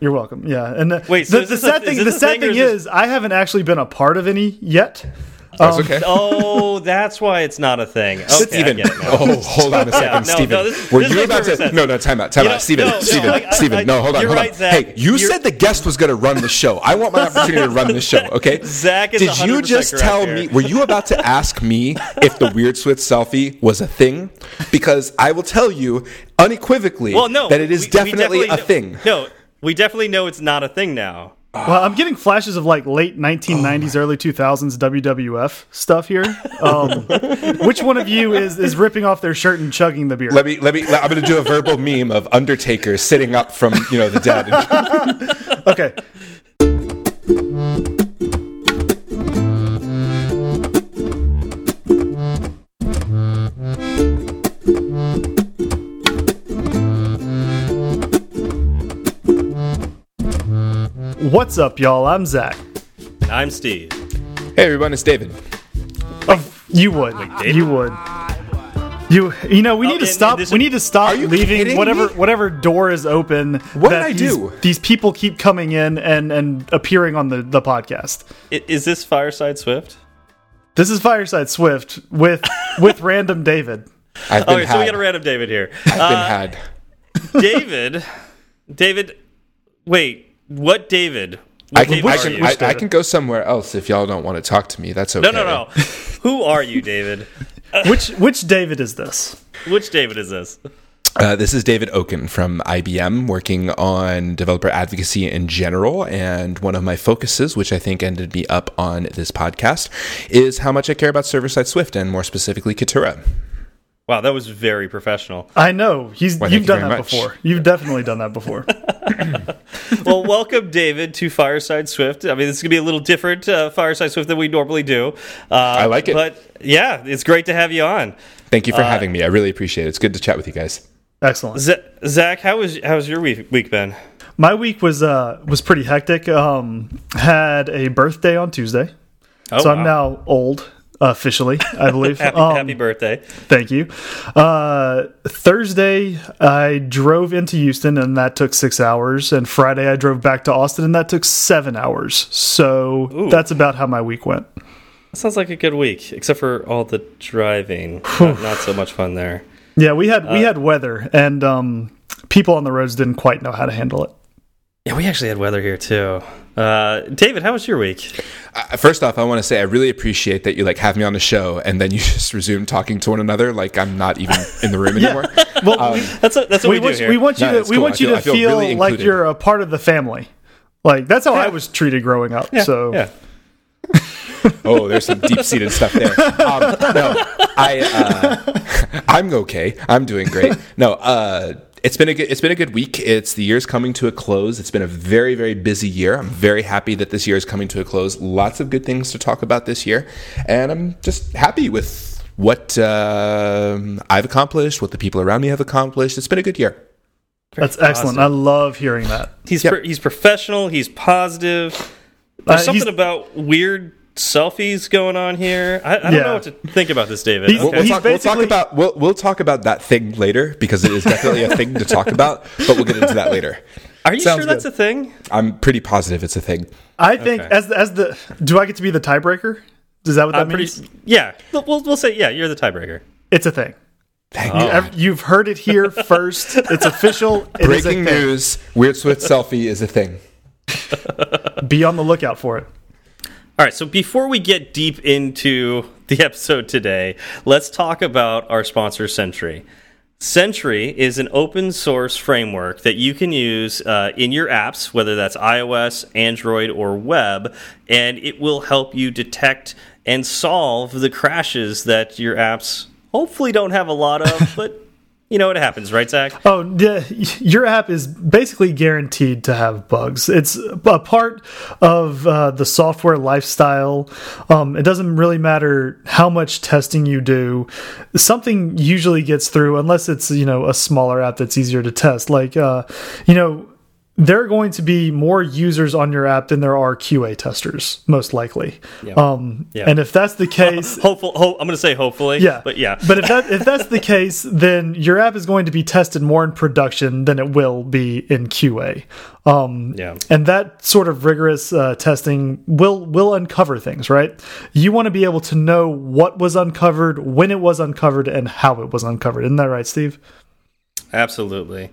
You're welcome. Yeah, and the, Wait, so the, the this a- sad thing, the sad thing thing is is, I haven't actually been a part of any yet. That's Um, okay. Oh, that's why it's not a thing. Okay, Steven, get it now. oh, hold on a second, no, Steven. no, this- Were this you about to? sense. No, no, time out, time You out. know, Steven, no, no, Steven, I- I- Steven, no, hold on, you're hold right, on. Zach. Hey, you You're- said the guest was going to run the show. I want my opportunity to run the show, okay? Zach is Did you 100% just tell here. me, were you about to ask me if the Weird Swift selfie was a thing? Because I will tell you unequivocally Well, no, that it is we- we definitely, a know- thing. No, we definitely know it's not a thing now. Well, I'm getting flashes of like late 1990s, Oh early 2000s WWF stuff here. Um, which one of you is is ripping off their shirt and chugging the beer? Let me, let me, I'm going to do a verbal meme of Undertaker sitting up from, you know, the dead. Okay. What's up, y'all? I'm Zach. And I'm Steve. hey, everyone, it's David. Oh, you would. David? You would. You you know we Oh, need to and- stop. and we need to stop leaving whatever me? whatever door is open. What did I these, do? These people keep coming in and and appearing on the the podcast. I- Is this Fireside Swift? This is Fireside Swift with with random David. I've been Okay, had. so we got a random David here. I've been Uh, had. David, David, wait, what David? I can, David I, can. I, I can go somewhere else if y'all don't want to talk to me. That's okay. no, no, no. Who are you, David? Which which David is this? Which David is this? Uh, this is David Okun from IBM, working on developer advocacy in general. And one of my focuses, which I think ended me up on this podcast, is how much I care about server side Swift and more specifically Kitura. Wow, that was very professional. I know he's Well, you've thank you done that much. before. You've definitely done that before. Well, welcome, David, to Fireside Swift. I mean, this is going to be a little different uh, Fireside Swift than we normally do. Uh, I like it. But yeah, it's great to have you on. Thank you for having me. I really appreciate it. It's good to chat with you guys. Excellent. Z- Zach, how was how's your week, week been? My week was uh was pretty hectic. Um, had a birthday on Tuesday, Oh, so I'm now old officially. I believe. happy, Um, happy birthday. Thank you. Uh, Thursday, I drove into Houston, and that took six hours. And Friday, I drove back to Austin, and that took seven hours. So Ooh. that's about how my week went. Sounds like a good week, except for all the driving. not, not so much fun there. Yeah, we had Uh, we had weather, and um, people on the roads didn't quite know how to handle it. Yeah, we actually had weather here too. Uh, David, how was your week? Uh, first off, I want to say I really appreciate that you like have me on the show and then you just resume talking to one another like I'm not even in the room anymore. Well, we, That's what, that's what we, we, want, here. we want you No, to we cool. want you feel- to feel feel, really like you're a part of the family. Like that's how I was treated growing up. yeah, so yeah. Oh, there's some deep seated stuff there. Um, no, I uh, I'm okay. I'm doing great. No, uh, it's been a good, it's been a good week. It's the year's coming to a close. It's been a very very busy year. I'm very happy that this year is coming to a close. Lots of good things to talk about this year, and I'm just happy with what um I've accomplished, what the people around me have accomplished. It's been a good year. that's excellent. I love hearing that. He's Yep. pro- he's professional. He's positive. There's Uh, something he's- about weird selfies going on here. I, I don't Yeah. know what to think about this, David. He's- We'll, Okay. we'll talk, we'll talk about we'll, we'll talk about that thing later because it is definitely a thing to talk about. But we'll get into that later. Are you sounds sure that's good. a thing? I'm pretty positive it's a thing. I think Okay. as the, as the do I get to be the tiebreaker? Is that what that I'm pretty. means? Yeah, we'll we'll say yeah. You're the tiebreaker. It's a thing. Thank You- you. ev- You've heard it here first. It's official. It is a Breaking thing. news: Weird Swift selfie is a thing. Be on the lookout for it. All right, so before we get deep into the episode today, let's talk about our sponsor, Sentry. Sentry is an open source framework that you can use uh, in your apps, whether that's iOS, Android, or web, and it will help you detect and solve the crashes that your apps hopefully don't have a lot of, but you know it happens, right, Zach? Oh, yeah, your app is basically guaranteed to have bugs. It's a part of uh, the software lifestyle. Um, it doesn't really matter how much testing you do. Something usually gets through, unless it's you know a smaller app that's easier to test. Like uh, you know, there are going to be more users on your app than there are QA testers, most likely. Yeah. Um, Yeah. And if that's the case, Hopeful. Ho I'm going to say hopefully. yeah, But yeah. But if that if that's the case, then your app is going to be tested more in production than it will be in QA. Um, Yeah. and that sort of rigorous uh, testing will will uncover things, right? You want to be able to know what was uncovered, when it was uncovered, and how it was uncovered. Isn't that right, Steve? Absolutely.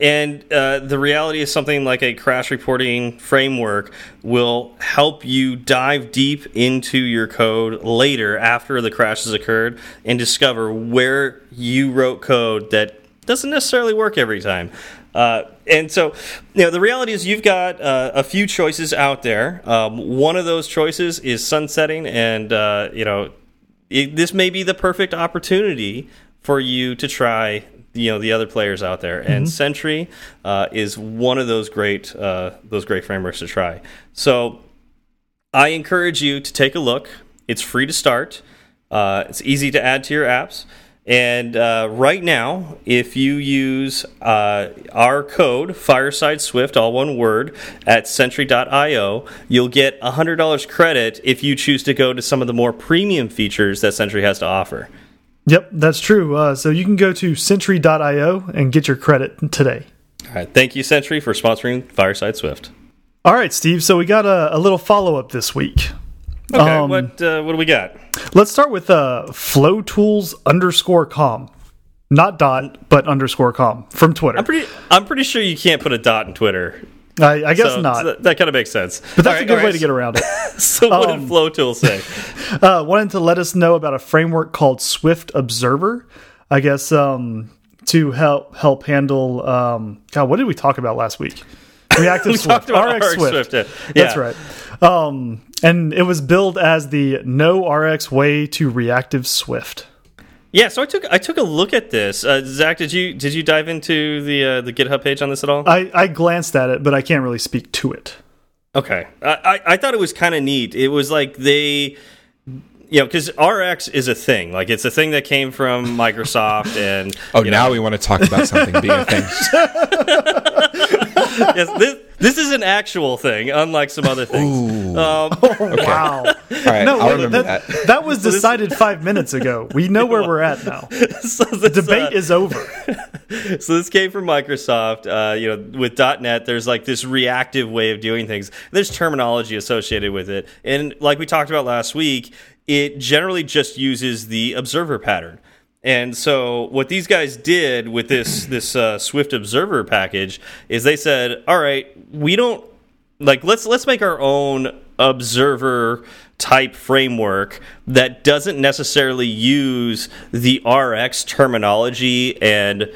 And uh, the reality is something like a crash reporting framework will help you dive deep into your code later after the crash has occurred and discover where you wrote code that doesn't necessarily work every time. Uh, and so, you know, the reality is you've got uh, a few choices out there. Um, one of those choices is sunsetting, and uh, you know, it, this may be the perfect opportunity for you to try you know the other players out there. And Sentry uh, is one of those great uh, those great frameworks to try. So I encourage you to take a look. It's free to start. Uh, it's easy to add to your apps. And uh, right now if you use uh, our code fireside swift all one word at sentry.io you'll get $100 credit if you choose to go to some of the more premium features that sentry has to offer Yep, that's true. Uh, so you can go to Sentry.io and get your credit today. All right. Thank you, Sentry, for sponsoring Fireside Swift. All right, Steve. So we got a, a little follow up this week. Okay. Um, what uh, what do we got? Let's start with uh, Flow Tools underscore com, not dot, but underscore com from Twitter. I'm pretty I'm pretty sure you can't put a dot in Twitter. I, I guess So, not, so that, that kind of makes sense. but that's a good way to get around it. So what Um, did FlowTool say? uh, wanted to let us know about a framework called Swift Observer. I guess um, to help help handle. Um, God, what did we talk about last week? Reactive we Swift, talked about RX RX Swift. Swift. Yeah. That's right. Um, and it was billed as the no RX way to reactive Swift. Yeah, so I took I took a look at this. Uh, Zach, did you did you dive into the uh, the GitHub page on this at all? I, I glanced at it, but I can't really speak to it. Okay, I I, I thought it was kind of neat. It was like they. You know, because RX is a thing. Like, it's a thing that came from Microsoft, and Oh, now know, we want to talk about something being a thing. yes, this, this is an actual thing, unlike some other things. Um, Wow. All right, No, I'll remember that, that. that was decided five minutes ago. We know where we're at now. so this, Debate uh, is over. so this came from Microsoft. Uh, you know, with .NET, there's like this reactive way of doing things. There's terminology associated with it, and like we talked about last week, it generally just uses the observer pattern. And so what these guys did with this this uh, Swift Observer package is they said, "All right, we don't like let's let's make our own observer type framework that doesn't necessarily use the RX terminology and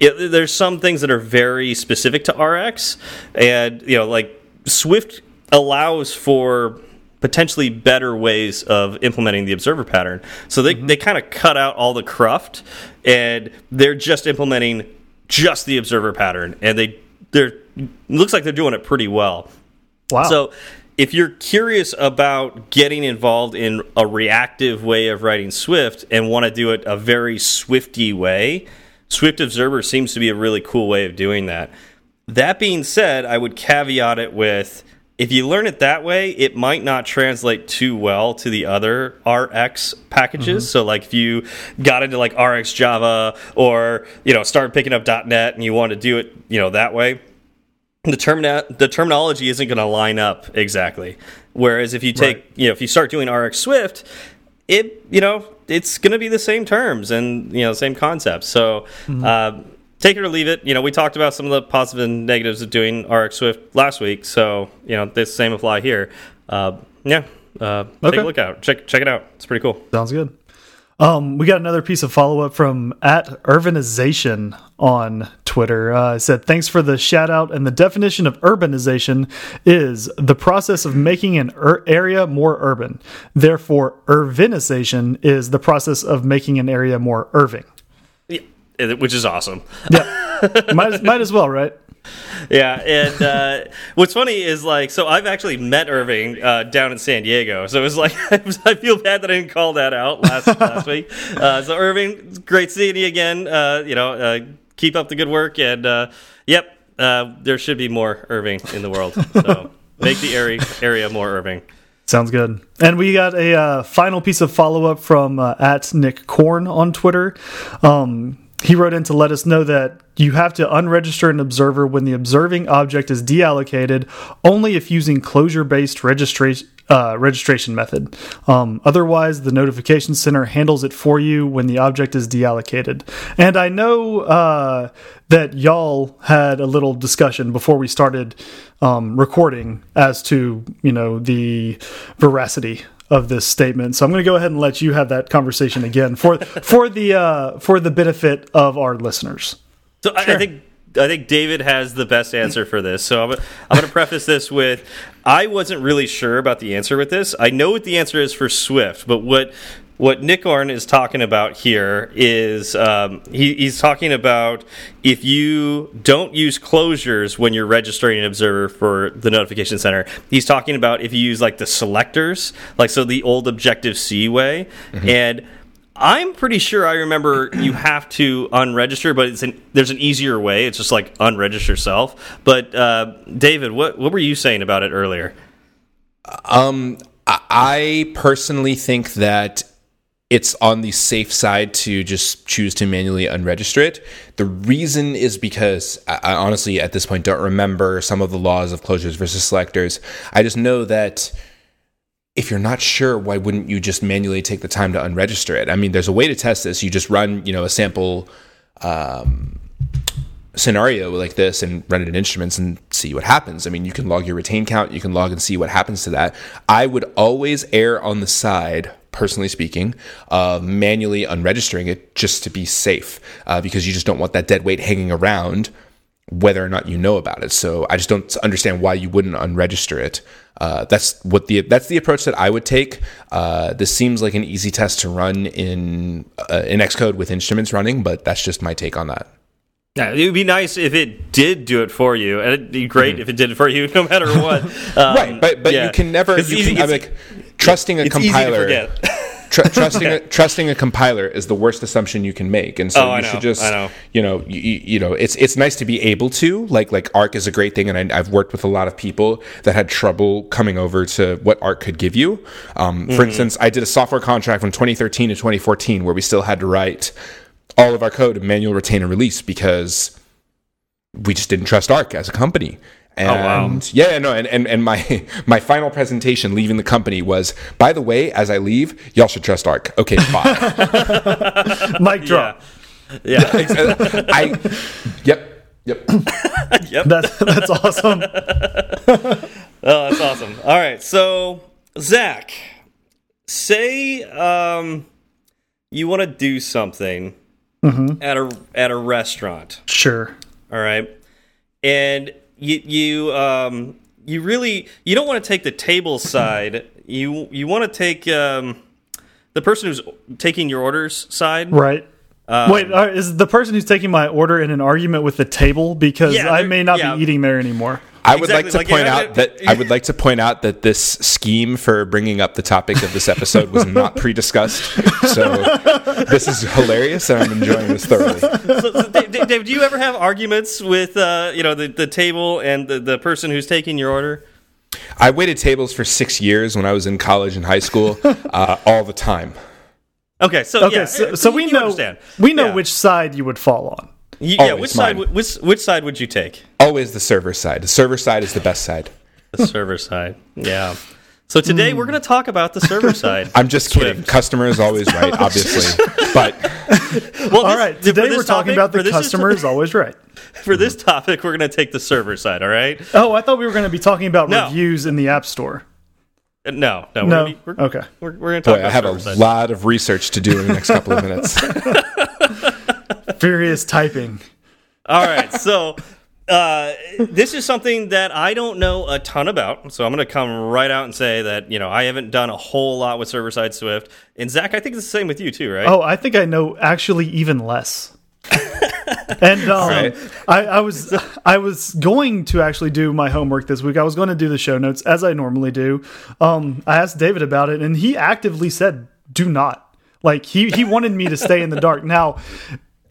it, there's some things that are very specific to RX and you know like Swift allows for potentially better ways of implementing the observer pattern. So they, mm-hmm. they kind of cut out all the cruft and they're just implementing just the observer pattern and they they're looks like they're doing it pretty well. Wow. So if you're curious about getting involved in a reactive way of writing Swift and want to do it a very Swifty way, Swift Observer seems to be a really cool way of doing that. That being said, I would caveat it with if you learn it that way, it might not translate too well to the other RX packages. So, like if you got into like RX Java or you know started picking up .NET and you want to do it you know that way, the term the terminology isn't going to line up exactly. Whereas if you take Right. you know if you start doing RX Swift, it you know it's going to be the same terms and you know same concepts. So. Uh, Take it or leave it. You know, we talked about some of the positives and negatives of doing RX Swift last week, so you know the same apply here. Uh, yeah, uh, take a look out. Check check it out. It's pretty cool. Sounds good. Um, we got another piece of follow up from at Urbanization on Twitter. Uh, said, Thanks for the shout out. And the definition of urbanization is the process of making an ur area more urban. Therefore, urbanization is the process of making an area more Irving. Which is awesome. Yeah. might, as- might as well, right? Yeah, and uh, what's funny is like, so I've actually met Irving uh, down in San Diego, so it was like I feel bad that I didn't call that out last last week. Uh, so Irving, great seeing you again. Uh, you know, uh, keep up the good work, and uh, yep, uh, there should be more Irving in the world. So make the area area more Irving. Sounds good. And we got a uh, final piece of follow up from uh, at Nick Korn on Twitter. Um, he wrote in to let us know that you have to unregister an observer when the observing object is deallocated only if using closure based registration. Uh, registration method. Um, otherwise, the notification center handles it for you when the object is deallocated. And I know uh, that y'all had a little discussion before we started um, recording as to you know the veracity of this statement. So I'm going to go ahead and let you have that conversation again for for the uh, for the benefit of our listeners. So sure. I, I think I think David has the best answer for this. So I'm, I'm going to preface this with I wasn't really sure about the answer with this. I know what the answer is for Swift, but what what Nick Orn is talking about here is um, he, he's talking about if you don't use closures when you're registering an observer for the notification center. He's talking about if you use like the selectors, like so the old Objective C way, mm -hmm. and I'm pretty sure I remember you have to unregister, but it's an, there's an easier way. It's just like unregister self. But uh, David, what what were you saying about it earlier? Um, I personally think that it's on the safe side to just choose to manually unregister it. The reason is because I honestly, at this point, don't remember some of the laws of closures versus selectors. I just know that if you're not sure, why wouldn't you just manually take the time to unregister it? I mean, there's a way to test this. You just run, you know, a sample um, scenario like this and run it in instruments and see what happens. I mean, you can log your retain count, you can log and see what happens to that. I would always err on the side personally speaking, uh, manually unregistering it just to be safe uh, because you just don't want that dead weight hanging around whether or not you know about it. So I just don't understand why you wouldn't unregister it. Uh, that's what the that's the approach that I would take. Uh, this seems like an easy test to run in uh, in Xcode with instruments running, but that's just my take on that. Yeah, it would be nice if it did do it for you, and it'd be great mm -hmm. if it did it for you, no matter what. Um, right, but but yeah. you can never. You can, I'm like trusting a compiler. Tr trusting a, trusting a compiler is the worst assumption you can make, and so oh, you know, should just know. you know you, you, know it's it's nice to be able to like like ARC is a great thing, and I, have worked with a lot of people that had trouble coming over to what Arc could give you. Um. For mm-hmm. instance, I did a software contract from 2013 to 2014 where we still had to write all of our code in manual retain and release because we just didn't trust Arc as a company. And oh, wow. yeah, no, and, and, and my my final presentation leaving the company was, by the way, as I leave, y'all should trust ARC. Okay, bye. Mic drop. Yeah. yeah. I yep. Yep. yep. That's that's awesome. oh, that's awesome. All right. So Zach, say um you want to do something mm -hmm. at a at a restaurant. Sure. All right. And you you um you really you don't want to take the table side. You you want to take um the person who's taking your orders side. Right. Um, Wait, uh, is the person who's taking my order in an argument with the table because yeah, I may not yeah. be eating there anymore? I would exactly. like to like, point out that I would like to point out that this scheme for bringing up the topic of this episode was not pre-discussed. So this is hilarious, and I'm enjoying this thoroughly. So, so Dave, do you ever have arguments with uh, you know the, the table and the, the person who's taking your order? I waited tables for six years when I was in college and high school, uh, all the time. Okay, so okay, yeah, so, so we know understand. we know yeah. which side you would fall on. You, yeah, which side? Which which side would you take? Always the server side. The server side is the best side. The server side. Yeah. So today mm. we're going to talk about the server side. I'm just Swift. kidding. Customer is always right, obviously. but well, all right. Today we're talking about the customer is always right. For this topic, we're going to take the server side. All right. Oh, I thought we were going to be talking about no. reviews in the App Store. Uh, no, no, no. We're, be, we're okay. We're, we're going to talk. Boy, I have a side. lot of research to do in the next couple of minutes. Furious typing. All right, so uh, this is something that I don't know a ton about, so I'm going to come right out and say that you know I haven't done a whole lot with server side Swift. And Zach, I think it's the same with you too, right? Oh, I think I know actually even less. and um, right. I, I, was I was going to actually do my homework this week. I was going to do the show notes as I normally do. Um, I asked David about it, and he actively said, "Do not." Like he he wanted me to stay in the dark. Now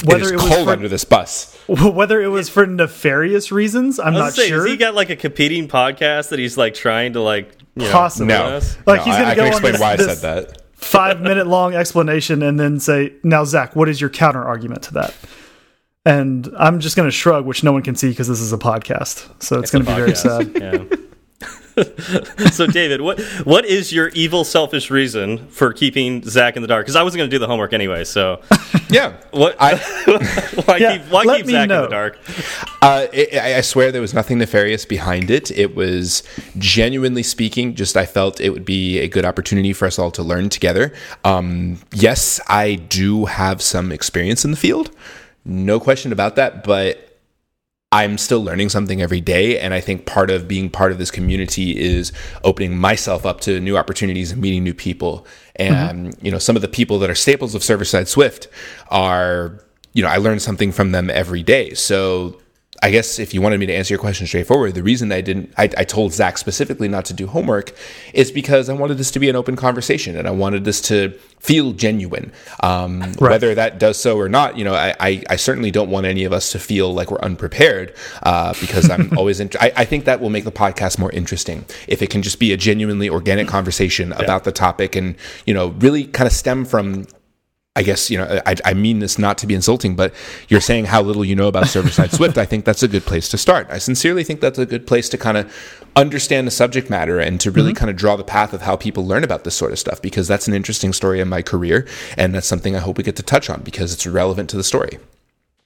it is cold for, under this bus. Whether it was for nefarious reasons, I'm not say, sure. Has he got like a competing podcast that he's like trying to like you possibly? No, like no, he's gonna I, go I can explain this, why this I said that. Five minute long explanation and then say, "Now, Zach, what is your counter argument to that?" And I'm just going to shrug, which no one can see because this is a podcast. So it's, it's going to be very sad. Yeah. so David, what what is your evil, selfish reason for keeping Zach in the dark? Because I wasn't going to do the homework anyway. So yeah, what? I, why yeah, keep, why keep Zach know. in the dark? Uh, it, I swear there was nothing nefarious behind it. It was genuinely speaking, just I felt it would be a good opportunity for us all to learn together. Um, yes, I do have some experience in the field, no question about that, but I'm still learning something every day. And I think part of being part of this community is opening myself up to new opportunities and meeting new people. And, mm-hmm. you know, some of the people that are staples of server side Swift are, you know, I learn something from them every day. So I guess if you wanted me to answer your question straightforward, the reason I didn't, I, I, told Zach specifically not to do homework is because I wanted this to be an open conversation and I wanted this to feel genuine. Um, right. Whether that does so or not, you know, I, I, I, certainly don't want any of us to feel like we're unprepared uh, because I'm always, in, I, I, think that will make the podcast more interesting if it can just be a genuinely organic conversation yeah. about the topic and, you know, really kind of stem from I guess you know I, I, mean this not to be insulting, but you're saying how little you know about server side Swift. I think that's a good place to start. I sincerely think that's a good place to kind of understand the subject matter and to really mm-hmm. kind of draw the path of how people learn about this sort of stuff because that's an interesting story in my career and that's something I hope we get to touch on because it's relevant to the story.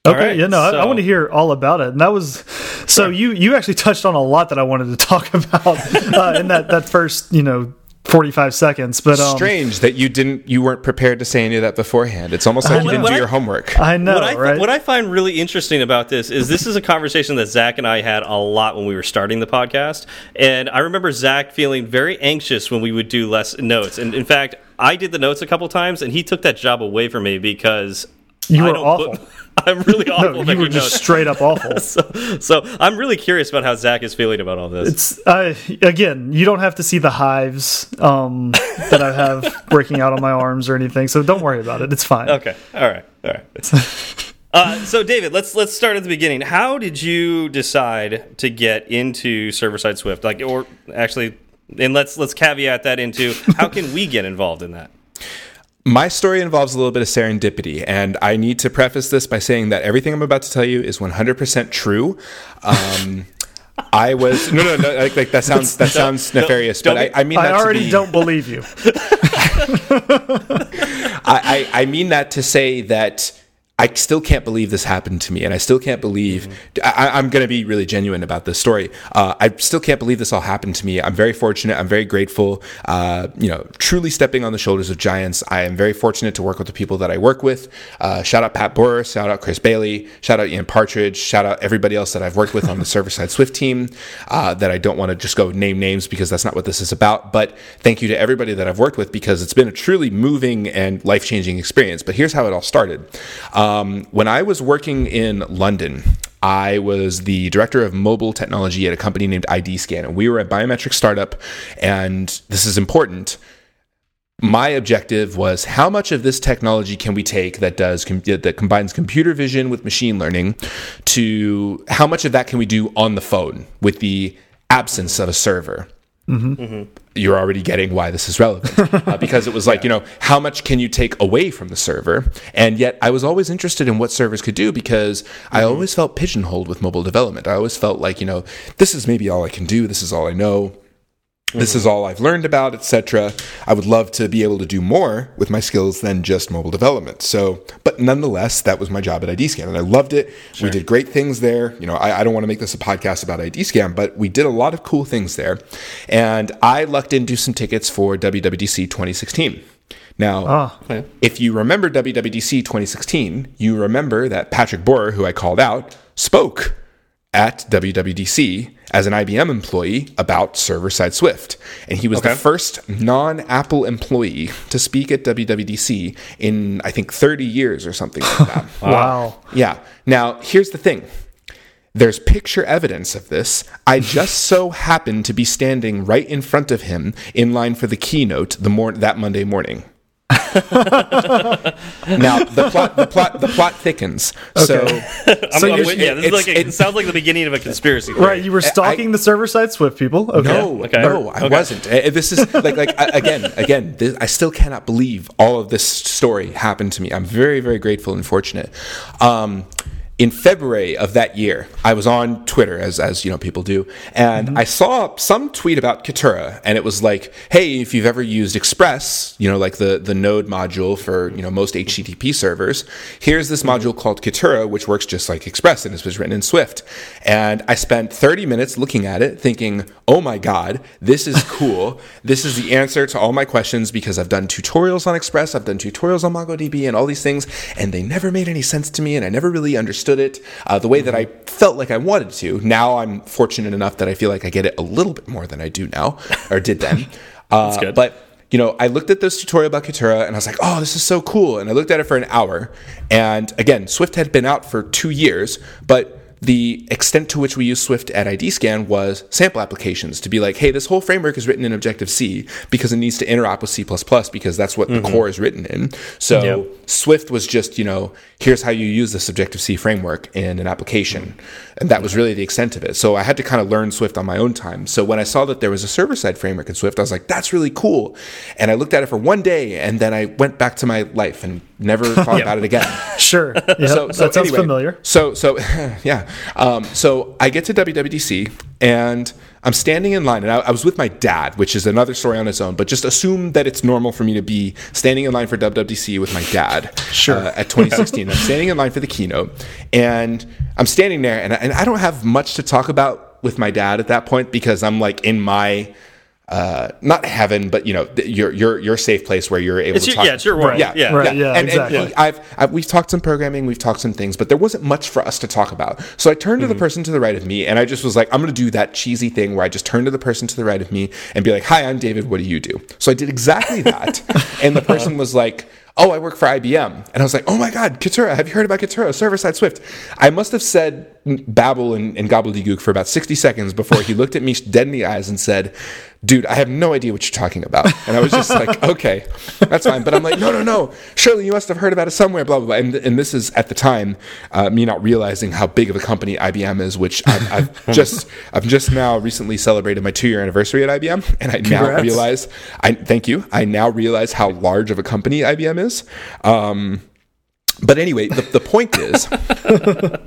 Okay, right, yeah, no, so. I, I, want to hear all about it, and that was so you you actually touched on a lot that I wanted to talk about uh, in that that first you know 45 seconds but um, strange that you didn't you weren't prepared to say any of that beforehand. It's almost like you didn't do I, your homework. I know what I, right? what I find really interesting about this is this is a conversation that zach and i had a lot when we were starting the podcast. And i remember zach feeling very anxious when we would do less notes. And in fact i did the notes a couple times and he took that job away from me because you were awful put, I'm really awful. no, you were just straight up awful. so, so, I'm really curious about how Zach is feeling about all this. It's uh, again, you don't have to see the hives um, that I have breaking out on my arms or anything, so don't worry about it. It's fine. Okay. All right. All right. uh, so, David, let's let's start at the beginning. How did you decide to get into server side Swift? Like, or actually, and let's let's caveat that into how can we get involved in that? My story involves a little bit of serendipity, and I need to preface this by saying that everything I'm about to tell you is 100% true. Um, I was no, no, no. Like, like that sounds that sounds nefarious, but I, I, mean. I already be, don't believe you. I, I, I mean that to say that I still can't believe this happened to me, and I still can't believe. Mm-hmm. I, am going to be really genuine about this story. Uh, I still can't believe this all happened to me. I'm very fortunate. I'm very grateful. Uh, you know, truly stepping on the shoulders of giants. I am very fortunate to work with the people that I work with. Uh, shout out Pat Bohrer. Shout out Chris Bailey. Shout out Ian Partridge. Shout out everybody else that I've worked with on the server side Swift team. Uh, that I don't want to just go name names because that's not what this is about. But thank you to everybody that I've worked with because it's been a truly moving and life changing experience. But here's how it all started. Um, when I was working in London, I was the director of mobile technology at a company named ID Scan, and we were a biometric startup. And this is important. My objective was how much of this technology can we take that does that combines computer vision with machine learning to how much of that can we do on the phone with the absence of a server. Mm-hmm. Mm-hmm. You're already getting why this is relevant uh, because it was like, you know, how much can you take away from the server? And yet I was always interested in what servers could do because mm-hmm. I always felt pigeonholed with mobile development. I always felt like, you know, this is maybe all I can do. This is all I know. This is all I've learned about, etc. I would love to be able to do more with my skills than just mobile development. So, but nonetheless, that was my job at IDScan, and I loved it. Sure. We did great things there. You know, I, I don't want to make this a podcast about IDScan, but we did a lot of cool things there. And I lucked into some tickets for WWDC 2016. Now, oh, okay. if you remember WWDC 2016, you remember that Patrick Bohrer, who I called out, spoke at WWDC as an IBM employee about server side Swift. And he was okay. the first non Apple employee to speak at WWDC in, I think, 30 years or something like that. wow. Yeah. Now, here's the thing. There's picture evidence of this. I just so happened to be standing right in front of him in line for the keynote the mor- that Monday morning. now the plot, the plot, the plot thickens. So, I'm, I'm with- yeah, this is like a, it, it- sounds like the beginning of a conspiracy. Theory. Right, you were stalking the server side Swift people. Okay. no, okay. no, I Okay. wasn't. Uh, This is like, like again, again. This, I still cannot believe all of this story happened to me. I'm very, very grateful and fortunate. Um, in February of that year, I was on Twitter, as as you know people do, and mm-hmm. I saw some tweet about Kitura, and it was like, "Hey, if you've ever used Express, you know, like the the Node module for you know most HTTP servers, here's this mm-hmm. module called Kitura, which works just like Express, and it was written in Swift." And I spent 30 minutes looking at it, thinking, "Oh my God, this is cool! this is the answer to all my questions because I've done tutorials on Express, I've done tutorials on MongoDB, and all these things, and they never made any sense to me, and I never really understood it uh, the way that I felt like I wanted to. Now I'm fortunate enough that I feel like I get it a little bit more than I do now, or did then. Uh, good. But you know, I looked at this tutorial about Kitura and I was like, oh, this is so cool. And I looked at it for an hour. And again, Swift had been out for two years, but the extent to which we use Swift at ID Scan was sample applications to be like, hey, this whole framework is written in Objective C because it needs to interop with C because that's what the core is written in. So Yep. Swift was just, you know, here's how you use the Objective C framework in an application. And that was really the extent of it. So I had to kind of learn Swift on my own time. So when I saw that there was a server side framework in Swift, I was like, that's really cool. And I looked at it for one day and then I went back to my life and never thought about it again. Sure. Yep, So, so that sounds anyway, familiar. So, so yeah. Um, so I get to WWDC and I'm standing in line, and I, I was with my dad, which is another story on its own. But just assume that it's normal for me to be standing in line for WWDC with my dad. Sure. uh, at 2016, I'm standing in line for the keynote, and I'm standing there, and I, and I don't have much to talk about with my dad at that point because I'm like in my. Uh, not heaven, but you know, th- your your your safe place where you're able It's to your- talk. yeah, it's your world. Yeah, Yeah. Right, yeah, and, exactly. And he- I've, I've we've talked some programming, we've talked some things, but there wasn't much for us to talk about. So I turned to Mm-hmm. the person to the right of me, and I just was like, I'm going to do that cheesy thing where I just turn to the person to the right of me and be like, "Hi, I'm David. What do you do?" So I did exactly that, and the person was like. Oh, I work for IBM. And I was like, oh my God, Kitura, have you heard about Kitura, server side Swift? I must have said babble and, and gobbledygook for about 60 seconds before he looked at me dead in the eyes and said, dude, I have no idea what you're talking about. And I was just like, okay, that's fine. But I'm like, no, no, no. Surely you must have heard about it somewhere, blah, blah, blah. And, and this is at the time, uh, me not realizing how big of a company IBM is, which I've, I've just, I've just now recently celebrated my two year anniversary at IBM. And I now realize, I thank you. I now realize how large of a company IBM is. Um, but anyway, the, the point is,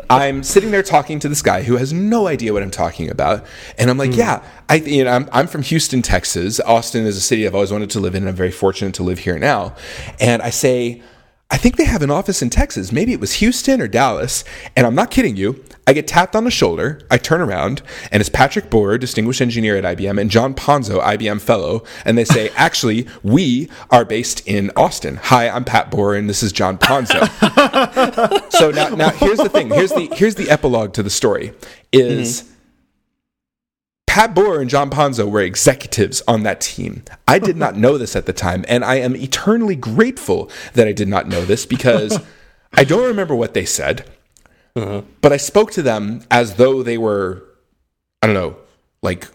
I'm sitting there talking to this guy who has no idea what I'm talking about, and I'm like, hmm. "Yeah, I, you know, I'm, I'm from Houston, Texas. Austin is a city I've always wanted to live in, and I'm very fortunate to live here now." And I say, "I think they have an office in Texas. Maybe it was Houston or Dallas." And I'm not kidding you. I get tapped on the shoulder. I turn around, and it's Patrick Bohrer, distinguished engineer at IBM, and John Ponzo, IBM fellow. And they say, "Actually, we are based in Austin. Hi, I'm Pat Bohrer, and this is John Ponzo." so now, now here's the thing. Here's the here's the epilogue to the story. Is mm-hmm. Pat Bohrer and John Ponzo were executives on that team. I did not know this at the time, and I am eternally grateful that I did not know this because I don't remember what they said, Mm-hmm. but I spoke to them as though they were, I don't know, like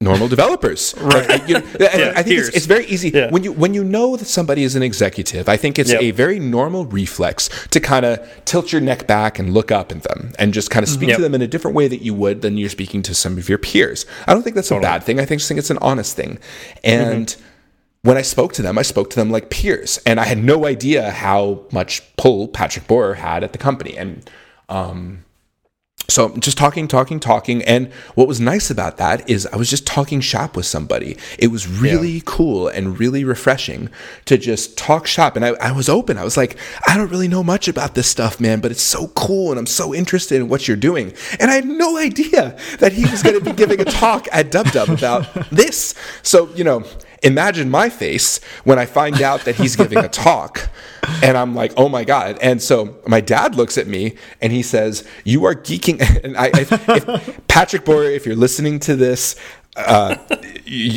normal developers. Right. I, you know, Yeah, I think it's, it's very easy Yeah. when you when you know that somebody is an executive. I think it's Yep. a very normal reflex to kind of tilt your neck back and look up at them and just kind of speak Yep. to them in a different way that you would than you're speaking to some of your peers. I don't think that's a bad thing. I think just think it's an honest thing. Mm-hmm. And when I spoke to them, I spoke to them like peers, and I had no idea how much pull Patrick Bohrer had at the company. And um, so just talking, talking, talking. And what was nice about that is I was just talking shop with somebody. It was really cool and really refreshing to just talk shop. And I, I was open. I was like, I don't really know much about this stuff, man, but it's so cool. And I'm so interested in what you're doing. And I had no idea that he was going to be giving a talk at Dub Dub about this. So, you know, imagine my face when I find out that he's giving a talk and I'm like, oh my God. And so my dad looks at me and he says, You are geeking. And I, if, if Patrick Boyer, if you're listening to this, uh,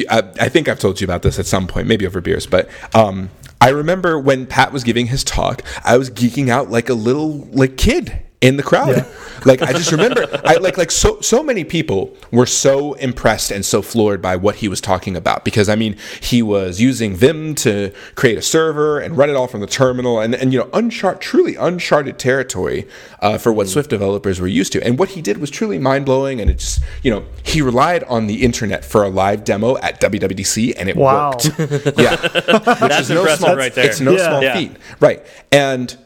I, think I've told you about this at some point, maybe over beers, but um, I remember when Pat was giving his talk, I was geeking out like a little like kid in the crowd. Yeah. Like I just remember, I like like so so many people were so impressed and so floored by what he was talking about because I mean he was using Vim to create a server and run it all from the terminal and and you know uncharted truly uncharted territory uh, for what mm. Swift developers were used to and what he did was truly mind blowing and it's you know he relied on the internet for a live demo at WWDC and it wow. worked. yeah, which That's is no small right there. It's no yeah. small yeah. feat, right? And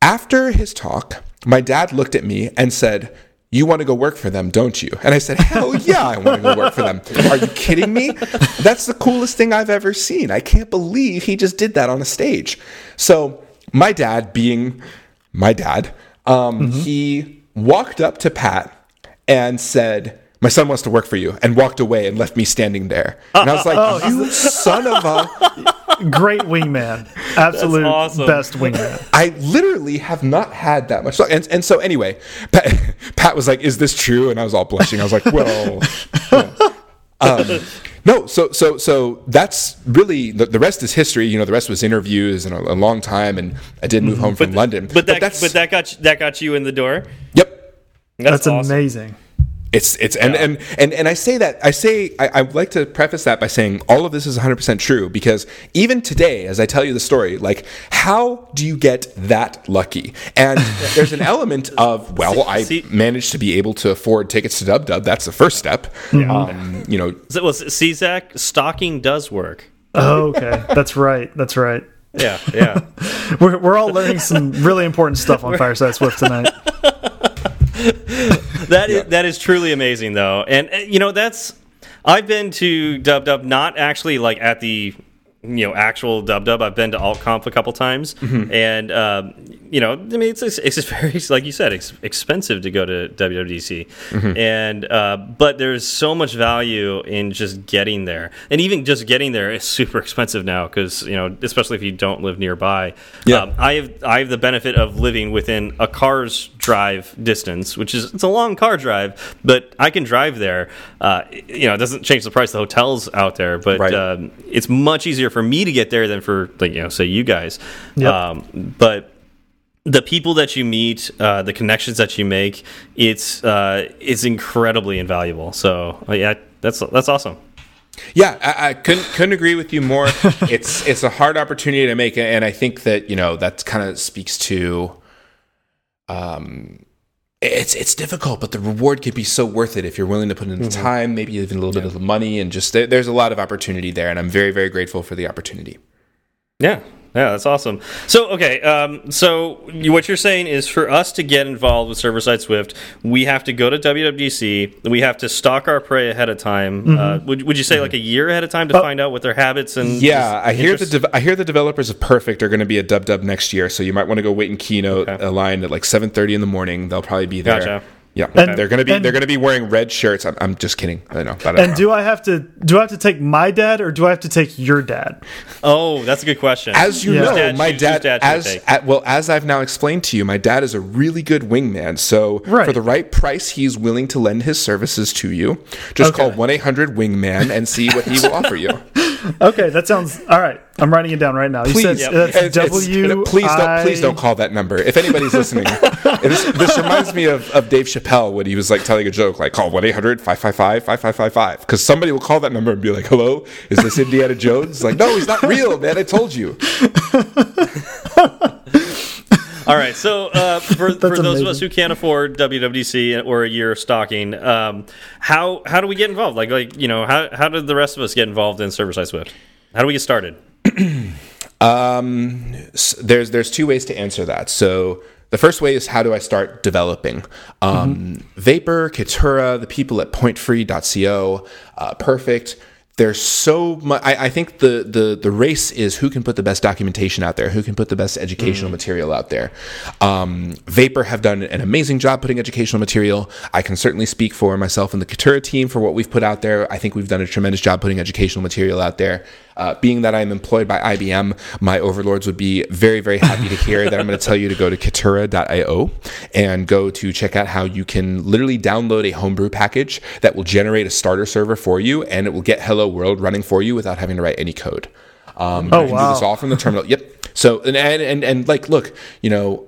after his talk my dad looked at me and said, you want to go work for them, don't you? And I said, Hell yeah, I want to go work for them. Are you kidding me? That's the coolest thing I've ever seen. I can't believe he just did that on a stage. So, my dad, being my dad, um, mm-hmm. he walked up to Pat and said, my son wants to work for you, and walked away and left me standing there. And I was like, you son of a great wingman, absolute awesome. best wingman. I literally have not had that much. luck. And, and so anyway, Pat, Pat, was like, "Is this true?" And I was all blushing. I was like, "Well." Um, no, so so so that's really the, the, rest is history. You know, the rest was interviews and a, a long time, and I did move mm-hmm. home from but, London. But, but that but that got you, that got you in the door. Yep, that's, that's awesome. amazing. It's it's and, yeah. and and and I say that I say I, I like to preface that by saying all of this is 100 percent true because even today, as I tell you the story, like how do you get that lucky? And there's an element of well, I managed to be able to afford tickets to Dub Dub. That's the first step. Yeah. Um, you know, well, see, Zach, stalking does work. Oh, okay, that's right. That's right. Yeah, yeah. we're we're all learning some really important stuff on Fireside Swift tonight. That yeah. is, that is truly amazing though, and uh, you know that's I've been to Dub Dub not actually like at the you know actual dub dub. I've been to AltConf a couple times, mm -hmm. and um, you know, I mean, it's it's very like you said, it's expensive to go to WWDC, mm -hmm. and uh, but there's so much value in just getting there, and even just getting there is super expensive now because you know, especially if you don't live nearby. Yeah, um, I have I have the benefit of living within a car's drive distance, which is it's a long car drive, but I can drive there. Uh, you know, it doesn't change the price of the hotels out there, but right. um, it's much easier for me to get there than for like you know, say you guys. Yep. Um, but the people that you meet, uh, the connections that you make, it's uh, it's incredibly invaluable. So uh, yeah, that's that's awesome. Yeah, I, I, couldn't couldn't agree with you more. it's it's a hard opportunity to make, and I think that you know that kind of speaks to. Um, it's it's difficult, but the reward can be so worth it if you're willing to put in the mm -hmm. time, maybe even a little yeah. bit of the money, and just there, there's a lot of opportunity there, and I'm very very grateful for the opportunity. Yeah, yeah, that's awesome. So, okay, um, so what you're saying is for us to get involved with server side Swift, we have to go to WWDC. We have to stalk our prey ahead of time. Mm -hmm. uh, mm-hmm. would, would you say like a year ahead of time to oh. find out what their habits and yeah? I hear the I hear the developers of Perfect are going to be a dub dub next year, so you might want to go wait in keynote okay. a line at like 7:30 in the morning. They'll probably be there. Gotcha. Yeah, and, they're gonna be and, they're gonna be wearing red shirts. I'm, I'm just kidding. I know. I and know. do I have to do I have to take my dad or do I have to take your dad? Oh, that's a good question. As you yeah. know, dad, my dad, dad as at, well as I've now explained to you, my dad is a really good wingman. So right. for the right price, he's willing to lend his services to you. Just okay. call one eight hundred wingman and see what he will offer you. okay, that sounds all right. I'm writing it down right now. Please, said, yeah. it's, W. Please don't, please don't call that number. If anybody's listening, this, this, reminds me of, of Dave Chappelle when he was like telling a joke, like call one 800 555 5555 because somebody will call that number and be like, "Hello, is this Indiana Jones?" Like, no, he's not real, man. I told you. All right. So uh, for, for those amazing. of us who can't afford WWDC or a year of stocking, um, how how do we get involved? Like like you know how how did the rest of us get involved in server side Swift? How do we get started? um, there's there's two ways to answer that. So the first way is how do I start developing? Um, mm -hmm. Vapor, Kitura, the people at pointfree.co, uh, Perfect there's so much. I, I, think the, the the race is who can put the best documentation out there, who can put the best educational mm. material out there. Um, Vapor have done an amazing job putting educational material. I can certainly speak for myself and the Kitura team for what we've put out there. I think we've done a tremendous job putting educational material out there. Uh, being that I'm employed by IBM, my overlords would be very, very happy to hear that I'm going to tell you to go to kitura.io and go to check out how you can literally download a homebrew package that will generate a starter server for you and it will get Hello World running for you without having to write any code. Um, oh, you can wow. do this all from the terminal. Yep. So, and, and, and, and like, look, you know,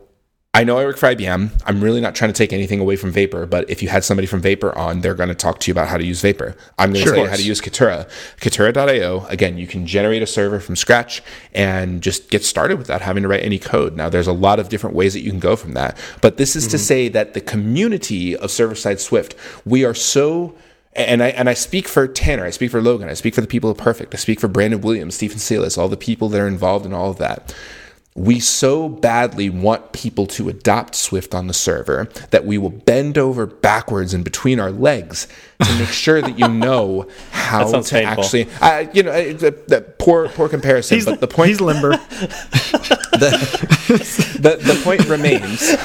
I know I work for IBM. I'm really not trying to take anything away from Vapor, but if you had somebody from Vapor on, they're going to talk to you about how to use Vapor. I'm going to Sure. tell you how to use Kitura. Kitura.io, again, you can generate a server from scratch and just get started without having to write any code. Now, there's a lot of different ways that you can go from that. But this is to mm-hmm. say that the community of server side Swift, we are so and I and I speak for Tanner, I speak for Logan, I speak for the people of Perfect, I speak for Brandon Williams, Stephen Celis, all the people that are involved in all of that. We so badly want people to adopt Swift on the server that we will bend over backwards and between our legs to make sure that you know how to painful. actually. Uh, you know, uh, the, the poor poor comparison, He's, but the point he's limber. the, the the point remains.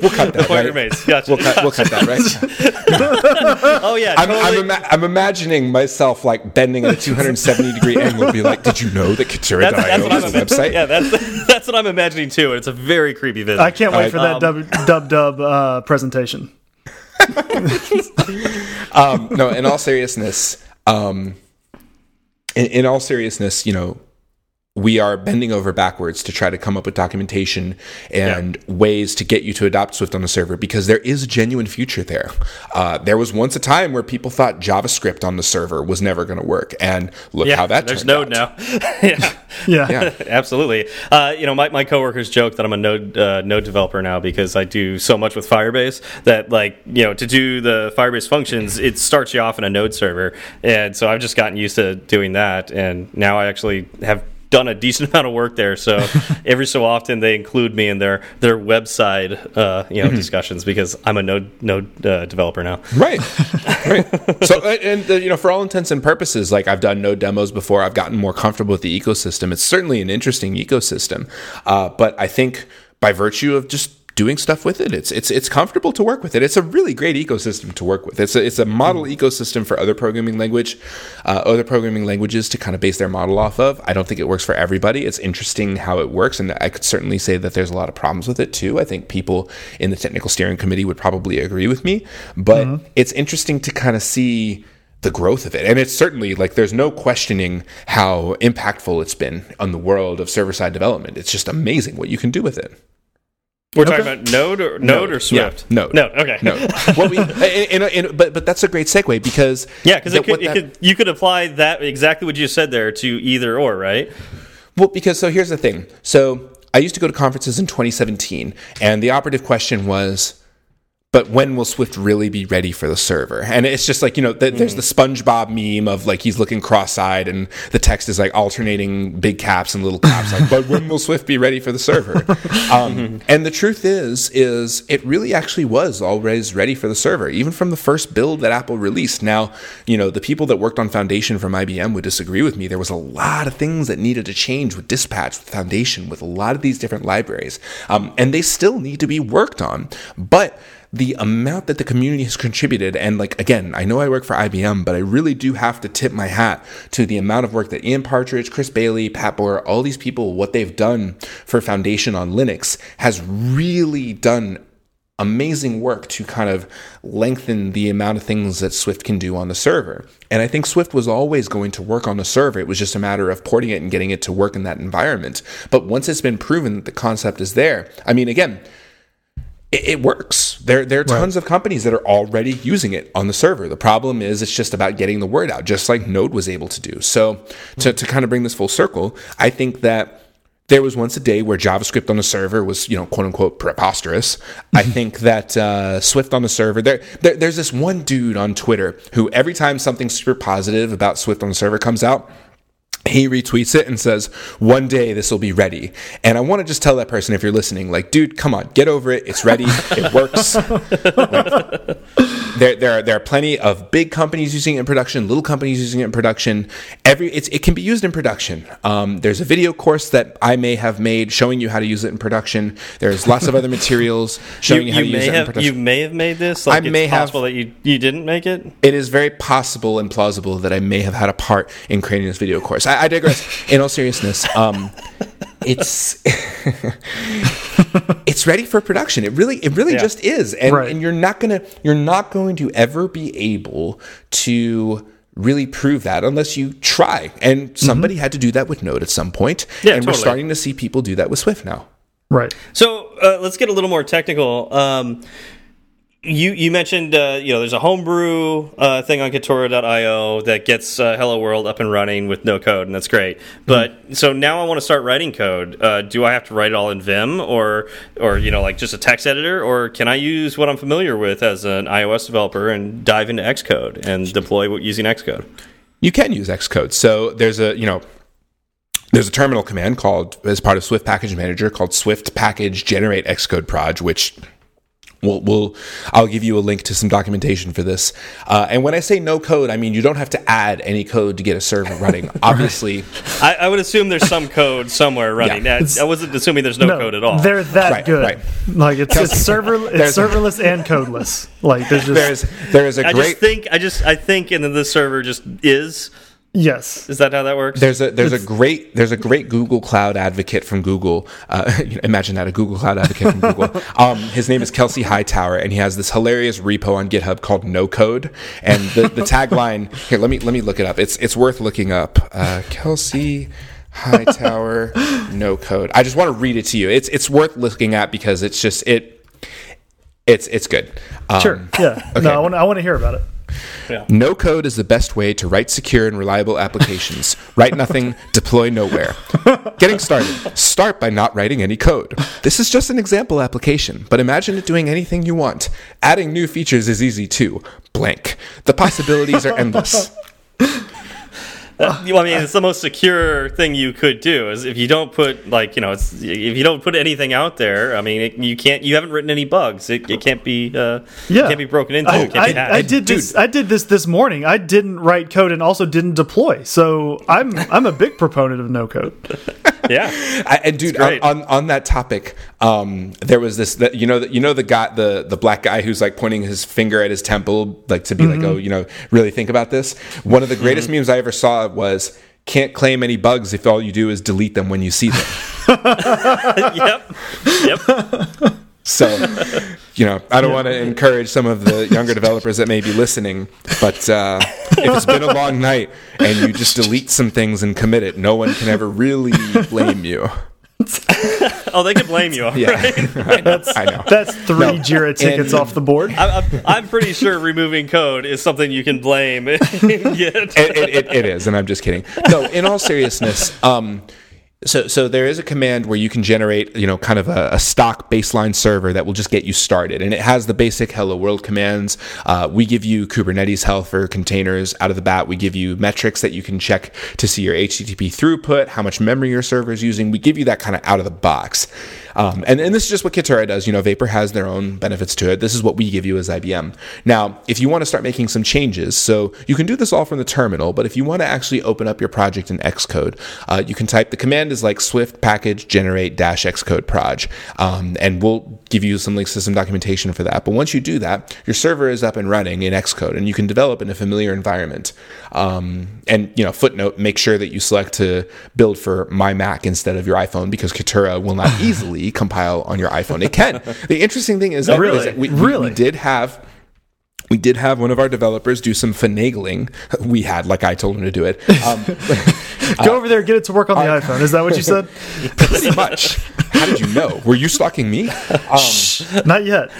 We'll cut that. Point right? remains. Gotcha. We'll cut, we'll cut that, right? oh yeah, I'm, totally. I'm, ima- I'm imagining myself like bending at a 270 degree angle and be like, did you know that Kitura.io that's, that's what I'm a website? Yeah, that's that's what I'm imagining too. and It's a very creepy visit. I can't wait All for right, that dub dub dub uh, presentation. um, no, in all seriousness, um, in, in all seriousness, you know, we are bending over backwards to try to come up with documentation and ways to get you to adopt Swift on the server because there is a genuine future there. Uh, there was once a time where people thought JavaScript on the server was never going to work, and look yeah, how that there's turned Node out. now. yeah. Yeah. Yeah. Absolutely. Uh, you know, my, my coworkers joke that I'm a Node uh, Node developer now because I do so much with Firebase that, like, you know, to do the Firebase functions, it starts you off in a Node server, and so I've just gotten used to doing that, and now I actually have done a decent amount of work there. So every so often they include me in their their website, uh, you know, Mm-hmm. discussions because I'm a Node Node uh, developer now. Right, right. So, and uh, you know, for all intents and purposes, like I've done node demos before. I've gotten more comfortable with the ecosystem. It's certainly an interesting ecosystem, uh, but I think by virtue of just doing stuff with it, it's it's it's comfortable to work with it. It's a really great ecosystem to work with. It's a, it's a model ecosystem for other programming language, uh, other programming languages to kind of base their model off of. I don't think it works for everybody. It's interesting how it works, and I could certainly say that there's a lot of problems with it too. I think people in the technical steering committee would probably agree with me, but it's interesting to kind of see the growth of it. And it's certainly like there's no questioning how impactful it's been on the world of server side development. It's just amazing what you can do with it. We're talking about Node or Node, or Swift? Yeah, Node. Node. Okay. No, what we, and, and, and, but but that's a great segue because Yeah, because it could, it that- could you could apply that exactly what you said there to either or, right? Well, because so here's the thing. So I used to go to conferences in 2017, and the operative question was, but when will Swift really be ready for the server? And it's just like, you know, th- there's the SpongeBob meme of like he's looking cross eyed, and the text is like alternating big caps and little caps, like, but when will Swift be ready for the server? Um, and the truth is, is it really actually was always ready for the server, even from the first build that Apple released. Now, you know, the people that worked on Foundation from IBM would disagree with me. There was a lot of things that needed to change with Dispatch, with Foundation, with a lot of these different libraries, um, and they still need to be worked on. But the amount that the community has contributed, and like again, I know I work for IBM, but I really do have to tip my hat to the amount of work that Ian Partridge, Chris Bailey, Pat Bohrer, all these people, what they've done for Foundation on Linux has really done amazing work to kind of lengthen the amount of things that Swift can do on the server. And I think Swift was always going to work on the server. It was just a matter of porting it and getting it to work in that environment. But once it's been proven that the concept is there, I mean, again, it, it works. There, there are tons of companies that are already using it on the server. The problem is it's just about getting the word out, just like Node was able to do. So, to, to kind of bring this full circle, I think that there was once a day where JavaScript on the server was, you know, quote unquote preposterous. I think that uh, Swift on the server, there, there, there's this one dude on Twitter who every time something super positive about Swift on the server comes out, he retweets it and says, "One day this will be ready." And I want to just tell that person, if you're listening, like, dude, come on, get over it. It's ready. It works. Like, there, there are there are plenty of big companies using it in production, little companies using it in production. Every it's, it can be used in production. Um, there's a video course that I may have made showing you how to use it in production. There's lots of other materials showing you, how to may use it in have production. you may have made this. Like I it's may have- possible that you you didn't make it. it is very possible and plausible that I may have had a part in creating this video course. I, I digress. In all seriousness, um, it's it's ready for production. It really, it really Yeah. just is, and, Right. and you're not gonna, you're not going to ever be able to really prove that unless you try. And somebody had to do that with Node at some point, Yeah, and we're starting to see people do that with Swift now. Right. So uh, let's get a little more technical. Um, you you mentioned uh, you know there's a homebrew uh, thing on Kitura.io that gets uh, Hello World up and running with no code, and that's great. But mm -hmm. so now I want to start writing code. Uh, do I have to write it all in Vim or or you know like just a text editor, or can I use what I'm familiar with as an iOS developer and dive into Xcode and deploy using Xcode? You can use Xcode. So there's a you know there's a terminal command called as part of Swift Package Manager called Swift Package Generate Xcode Proj, which We'll, we'll, I'll give you a link to some documentation for this. Uh, and when I say no code, I mean you don't have to add any code to get a server running. Obviously, I, I, would assume there's some code somewhere running. Yeah. I wasn't assuming there's no, no, code at all. They're that right, good. Right. Like it's, it's server, it's serverless and codeless. Like there's just there's there is a I great. just think I just I think, and then the server just is Yes, is that how that works? There's a there's it's, a great there's a great Google Cloud advocate from Google. Uh, imagine that a Google Cloud advocate from Google. Um, his name is Kelsey Hightower, and he has this hilarious repo on GitHub called No Code. And the, the tagline here, let me let me look it up. It's it's worth looking up. Uh, Kelsey Hightower, No Code. I just want to read it to you. It's it's worth looking at because it's just it. It's it's good. Um, sure. Yeah. Okay. No, I want I want to hear about it. Yeah. No code is the best way to write secure and reliable applications. write nothing, deploy nowhere. Getting started. Start by not writing any code. This is just an example application, but imagine it doing anything you want. Adding new features is easy too. Blank. The possibilities are endless. I mean, it's the most secure thing you could do. Is if you don't put like you know, it's if you don't put anything out there. I mean, it, you can't. You haven't written any bugs. It, it can't be. Uh, yeah, can't be broken into. I, I, I did Dude. this. I did this this morning. I didn't write code and also didn't deploy. So I'm I'm a big proponent of no code. yeah, I, and dude, on, on, on that topic, um, there was this. That, you know, that you know the guy, the the black guy who's like pointing his finger at his temple, like to be mm -hmm. like, mm-hmm. oh, you know, really think about this. One of the greatest mm -hmm. memes I ever saw was can't claim any bugs if all you do is delete them when you see them. yep. Yep. So, you know, I don't yeah. want to encourage some of the younger developers that may be listening, but uh, if it's been a long night and you just delete some things and commit it, no one can ever really blame you. oh, they can blame you. Yeah, right? that's, I know. That's three no. Jira tickets and, off the board. I, am pretty sure removing code is something you can blame. it, it, it, it is, and I'm just kidding. No, in all seriousness, um, so, so there is a command where you can generate, you know, kind of a, a, stock baseline server that will just get you started, and it has the basic "Hello World" commands. Uh, we give you Kubernetes health for containers out of the bat. We give you metrics that you can check to see your HTTP throughput, how much memory your server is using. We give you that kind of out of the box. Um, and, and this is just what Kitura does. You know, Vapor has their own benefits to it. This is what we give you as IBM. Now, if you want to start making some changes, so you can do this all from the terminal, but if you want to actually open up your project in Xcode, uh, you can type the command is like swift package generate dash Xcode proj. Um, and we'll give you some links to some documentation for that. But once you do that, your server is up and running in Xcode and you can develop in a familiar environment. Um, and, you know, footnote, make sure that you select to build for my Mac instead of your iPhone because Kitura will not easily compile on your iPhone. It can. the interesting thing is, that, really? Is that we, really? we did have we did have one of our developers do some finagling. We had, like I told him to do it. Um, Go uh, over there, get it to work on the uh, iPhone. Is that what you said? Pretty much. How did you know? Were you stalking me? Um, Not yet.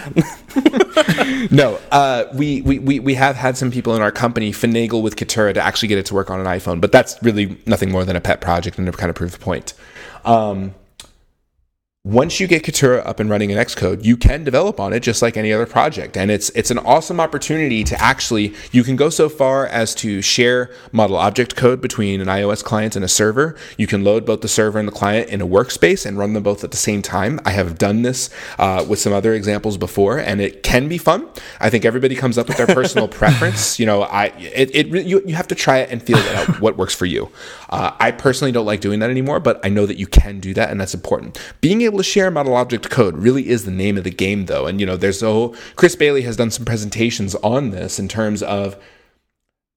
no, uh, we, we, we have had some people in our company finagle with Kitura to actually get it to work on an iPhone, but that's really nothing more than a pet project and to kind of prove the point. Um, once you get Kitura up and running in Xcode, you can develop on it just like any other project. And it's it's an awesome opportunity to actually you can go so far as to share model object code between an iOS client and a server. You can load both the server and the client in a workspace and run them both at the same time. I have done this uh, with some other examples before, and it can be fun. I think everybody comes up with their personal preference. You know, I it, it you, you have to try it and feel it out what works for you. Uh, I personally don't like doing that anymore, but I know that you can do that, and that's important. Being able to share model object code really is the name of the game, though. And you know, there's a whole Chris Bailey has done some presentations on this in terms of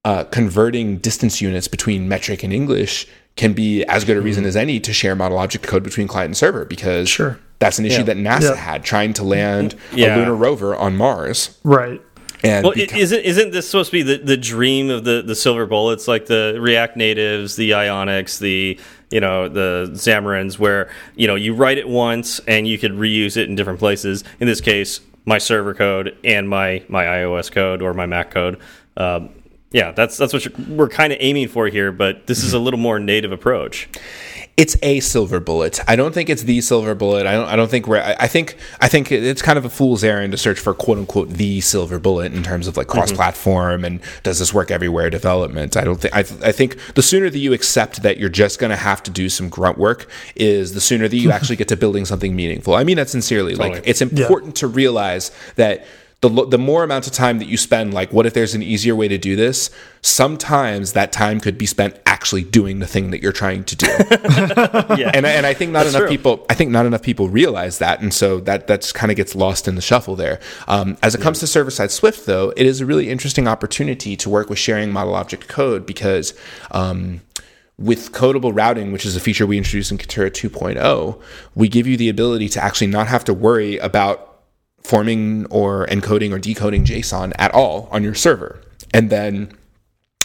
uh, converting distance units between metric and English can be as good a reason mm-hmm. as any to share model object code between client and server because sure. that's an issue yeah. that NASA yeah. had trying to land yeah. a lunar rover on Mars. Right. And Well, beca- isn't isn't this supposed to be the, the dream of the, the silver bullets, like the React natives, the Ionics, the you know the Xamarins, where you know you write it once and you could reuse it in different places. In this case, my server code and my my iOS code or my Mac code. Um, yeah, that's that's what we're kind of aiming for here, but this is a little more native approach. it's a silver bullet. I don't think it's the silver bullet. I don't. I don't think we're. I, I think. I think it's kind of a fool's errand to search for quote unquote the silver bullet in terms of like mm-hmm. cross platform and does this work everywhere development. I don't think. I, I think the sooner that you accept that you're just going to have to do some grunt work is the sooner that you actually get to building something meaningful. I mean that sincerely. Like it's important to realize that the, the more amount of time that you spend, like, what if there's an easier way to do this? Sometimes that time could be spent actually doing the thing that you're trying to do. Yeah, and, I- and I think not enough true. people, I think not enough people realize that. And so that, that's kind of gets lost in the shuffle there. Um, as it comes to server side Swift though, it is a really interesting opportunity to work with sharing model object code because, um, with codable routing, which is a feature we introduced in Kitura 2.0, we give you the ability to actually not have to worry about forming or encoding or decoding JSON at all on your server. And then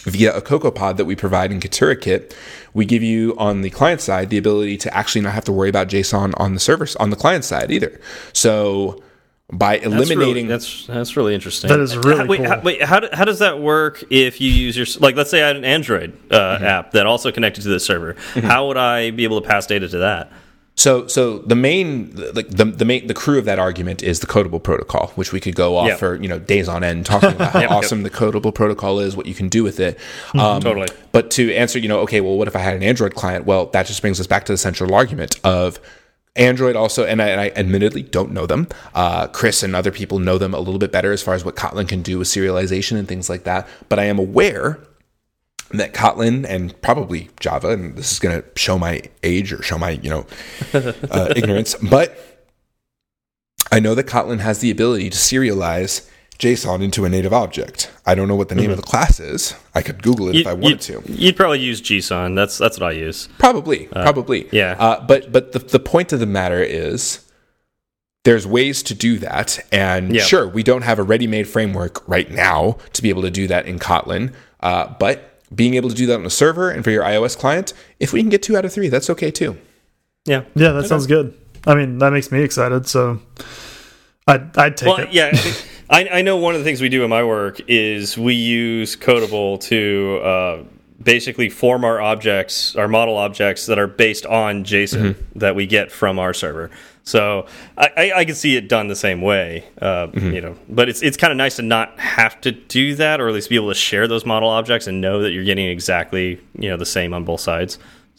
via a CocoaPod that we provide in Kitura Kit, we give you on the client side the ability to actually not have to worry about JSON on the server on the client side either. So by That's really, eliminating that's that's really interesting. That is really How- wait, cool. How, wait, how, do- how does that work if you use your like? Let's say I had an Android uh, Mm-hmm. app that also connected to the server. How would I be able to pass data to that? So, so the main, like the the main, the crew of that argument is the Codable protocol, which we could go off Yep. for you know days on end talking about how Yep, yep. awesome the Codable protocol is, what you can do with it. Um, Totally. But to answer, you know, okay, well, what if I had an Android client? Well, that just brings us back to the central argument of Android also, and I, and I admittedly don't know them. Uh, Chris and other people know them a little bit better as far as what Kotlin can do with serialization and things like that. But I am aware that Kotlin and probably Java, and this is going to show my age or show my you know uh, ignorance, but I know that Kotlin has the ability to serialize JSON into a native object. I don't know what the name of the class is. I could Google it if I wanted to. you'd, probably use Gson. That's that's what I use. Probably, probably. yeah. Uh, but but the the point of the matter is. There's ways to do that, and Yeah. sure, we don't have a ready-made framework right now to be able to do that in Kotlin. Uh, but being able to do that on a server and for your iOS client, if we can get two out of three, that's okay too. Yeah. Yeah, that sounds good. I mean, that makes me excited. So I'd, I'd take Well, it. yeah. I, I know one of the things we do in my work is we use Codable to uh, basically form our objects, our model objects that are based on JSON that we get from our server. So I, I, I can see it done the same way, uh, you know. But it's it's kind of nice to not have to do that, or at least be able to share those model objects and know that you're getting exactly you know the same on both sides.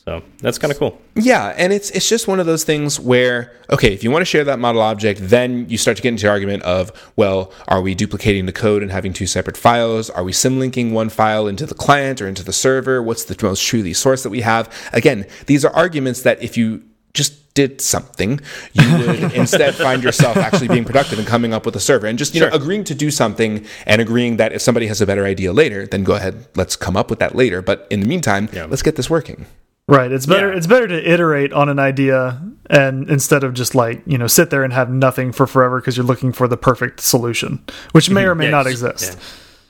So that's kind of cool. Yeah, and it's it's just one of those things where okay, if you want to share that model object, then you start to get into the argument of well, are we duplicating the code and having two separate files? Are we symlinking one file into the client or into the server? What's the most truly source that we have? Again, these are arguments that if you just did something, you would instead find yourself actually being productive and coming up with a server and just you know agreeing to do something and agreeing that if somebody has a better idea later, then go ahead, let's come up with that later. But in the meantime, let's get this working. Right. It's better. Yeah. It's better to iterate on an idea and instead of just like you know sit there and have nothing for forever because you're looking for the perfect solution, which may mm-hmm. or may not exist. Yeah.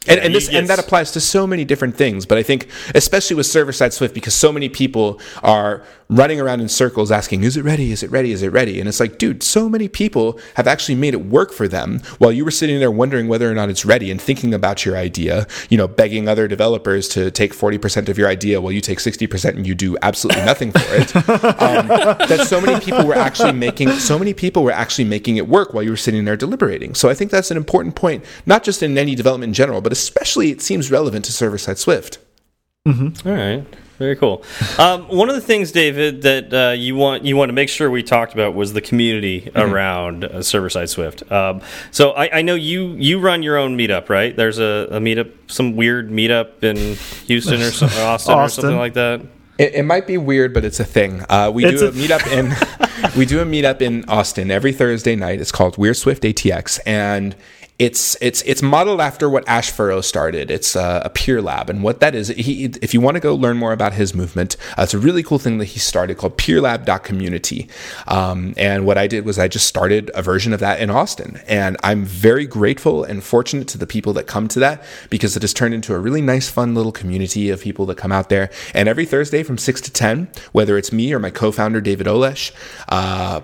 And, and this you- and that applies to so many different things, but I think especially with server side Swift because so many people are running around in circles asking, "Is it ready? Is it ready? Is it ready?" And it's like, dude, so many people have actually made it work for them while you were sitting there wondering whether or not it's ready and thinking about your idea. You know, begging other developers to take forty percent of your idea while you take sixty percent and you do absolutely nothing for it. um, that so many people were actually making so many people were actually making it work while you were sitting there deliberating. So I think that's an important point, not just in any development in general, but especially it seems relevant to server side Swift. All right. Very cool. Um, one of the things, David, that uh, you want you want to make sure we talked about was the community around uh, server side Swift. Um, so I, I know you you run your own meetup, right? There's a, a meetup, some weird meetup in Houston or, or Austin, or something like that. It, it might be weird, but it's a thing. Uh, we It's do a, a- meetup in we do a meetup in Austin every Thursday night. It's called Weird Swift ATX, and it's it's it's modeled after what Ash Furrow started. It's uh, a peer lab, and what that is, he if you want to go learn more about his movement, uh, it's a really cool thing that he started called PeerLab.community. Um, and what I did was I just started a version of that in Austin, and I'm very grateful and fortunate to the people that come to that because it has turned into a really nice, fun little community of people that come out there. And every Thursday from six to ten, whether it's me or my co-founder David Olesh. Uh,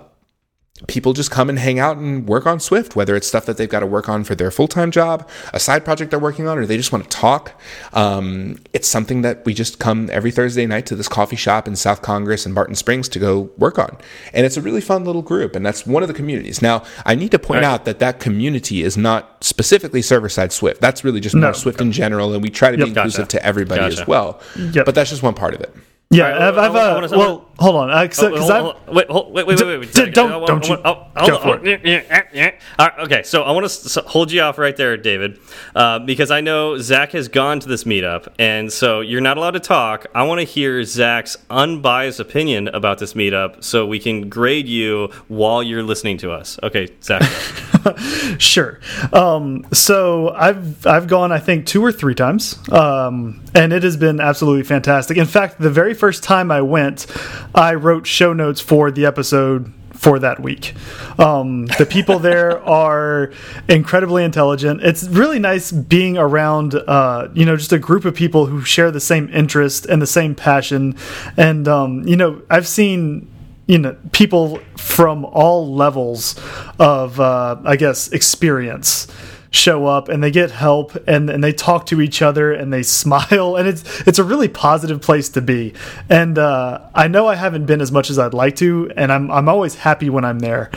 people just come and hang out and work on Swift, whether it's stuff that they've got to work on for their full time job, a side project they're working on, or they just want to talk. Um, it's something that we just come every Thursday night to this coffee shop in South Congress and Barton Springs to go work on. And it's a really fun little group, and that's one of the communities. Now, I need to point right. out that that community is not specifically server side Swift. That's really just more no. Swift in general, and we try to yep, be inclusive gotcha. to everybody gotcha. as well. Yep. But that's just one part of it. Yeah, right, I've, I've uh, wanna, well, hold on, because oh, I've wait, hold, wait, wait, wait, wait, wait, don't, don't you oh, go for it. okay, so I want to hold you off right there, David, uh, because I know Zach has gone to this meetup, and so you're not allowed to talk. I want to hear Zach's unbiased opinion about this meetup, so we can grade you while you're listening to us. Okay, Zach. sure. Um, so I've I've gone, I think, two or three times, um, and it has been absolutely fantastic. In fact, the very first time I went, I wrote show notes for the episode for that week. Um, the people there are incredibly intelligent. It's really nice being around, uh, you know, just a group of people who share the same interest and the same passion. And um, you know, I've seen you know people from all levels of, uh, I guess, experience show up and they get help and, and they talk to each other and they smile and it's it's a really positive place to be. And uh, I know I haven't been as much as I'd like to and I'm I'm always happy when I'm there.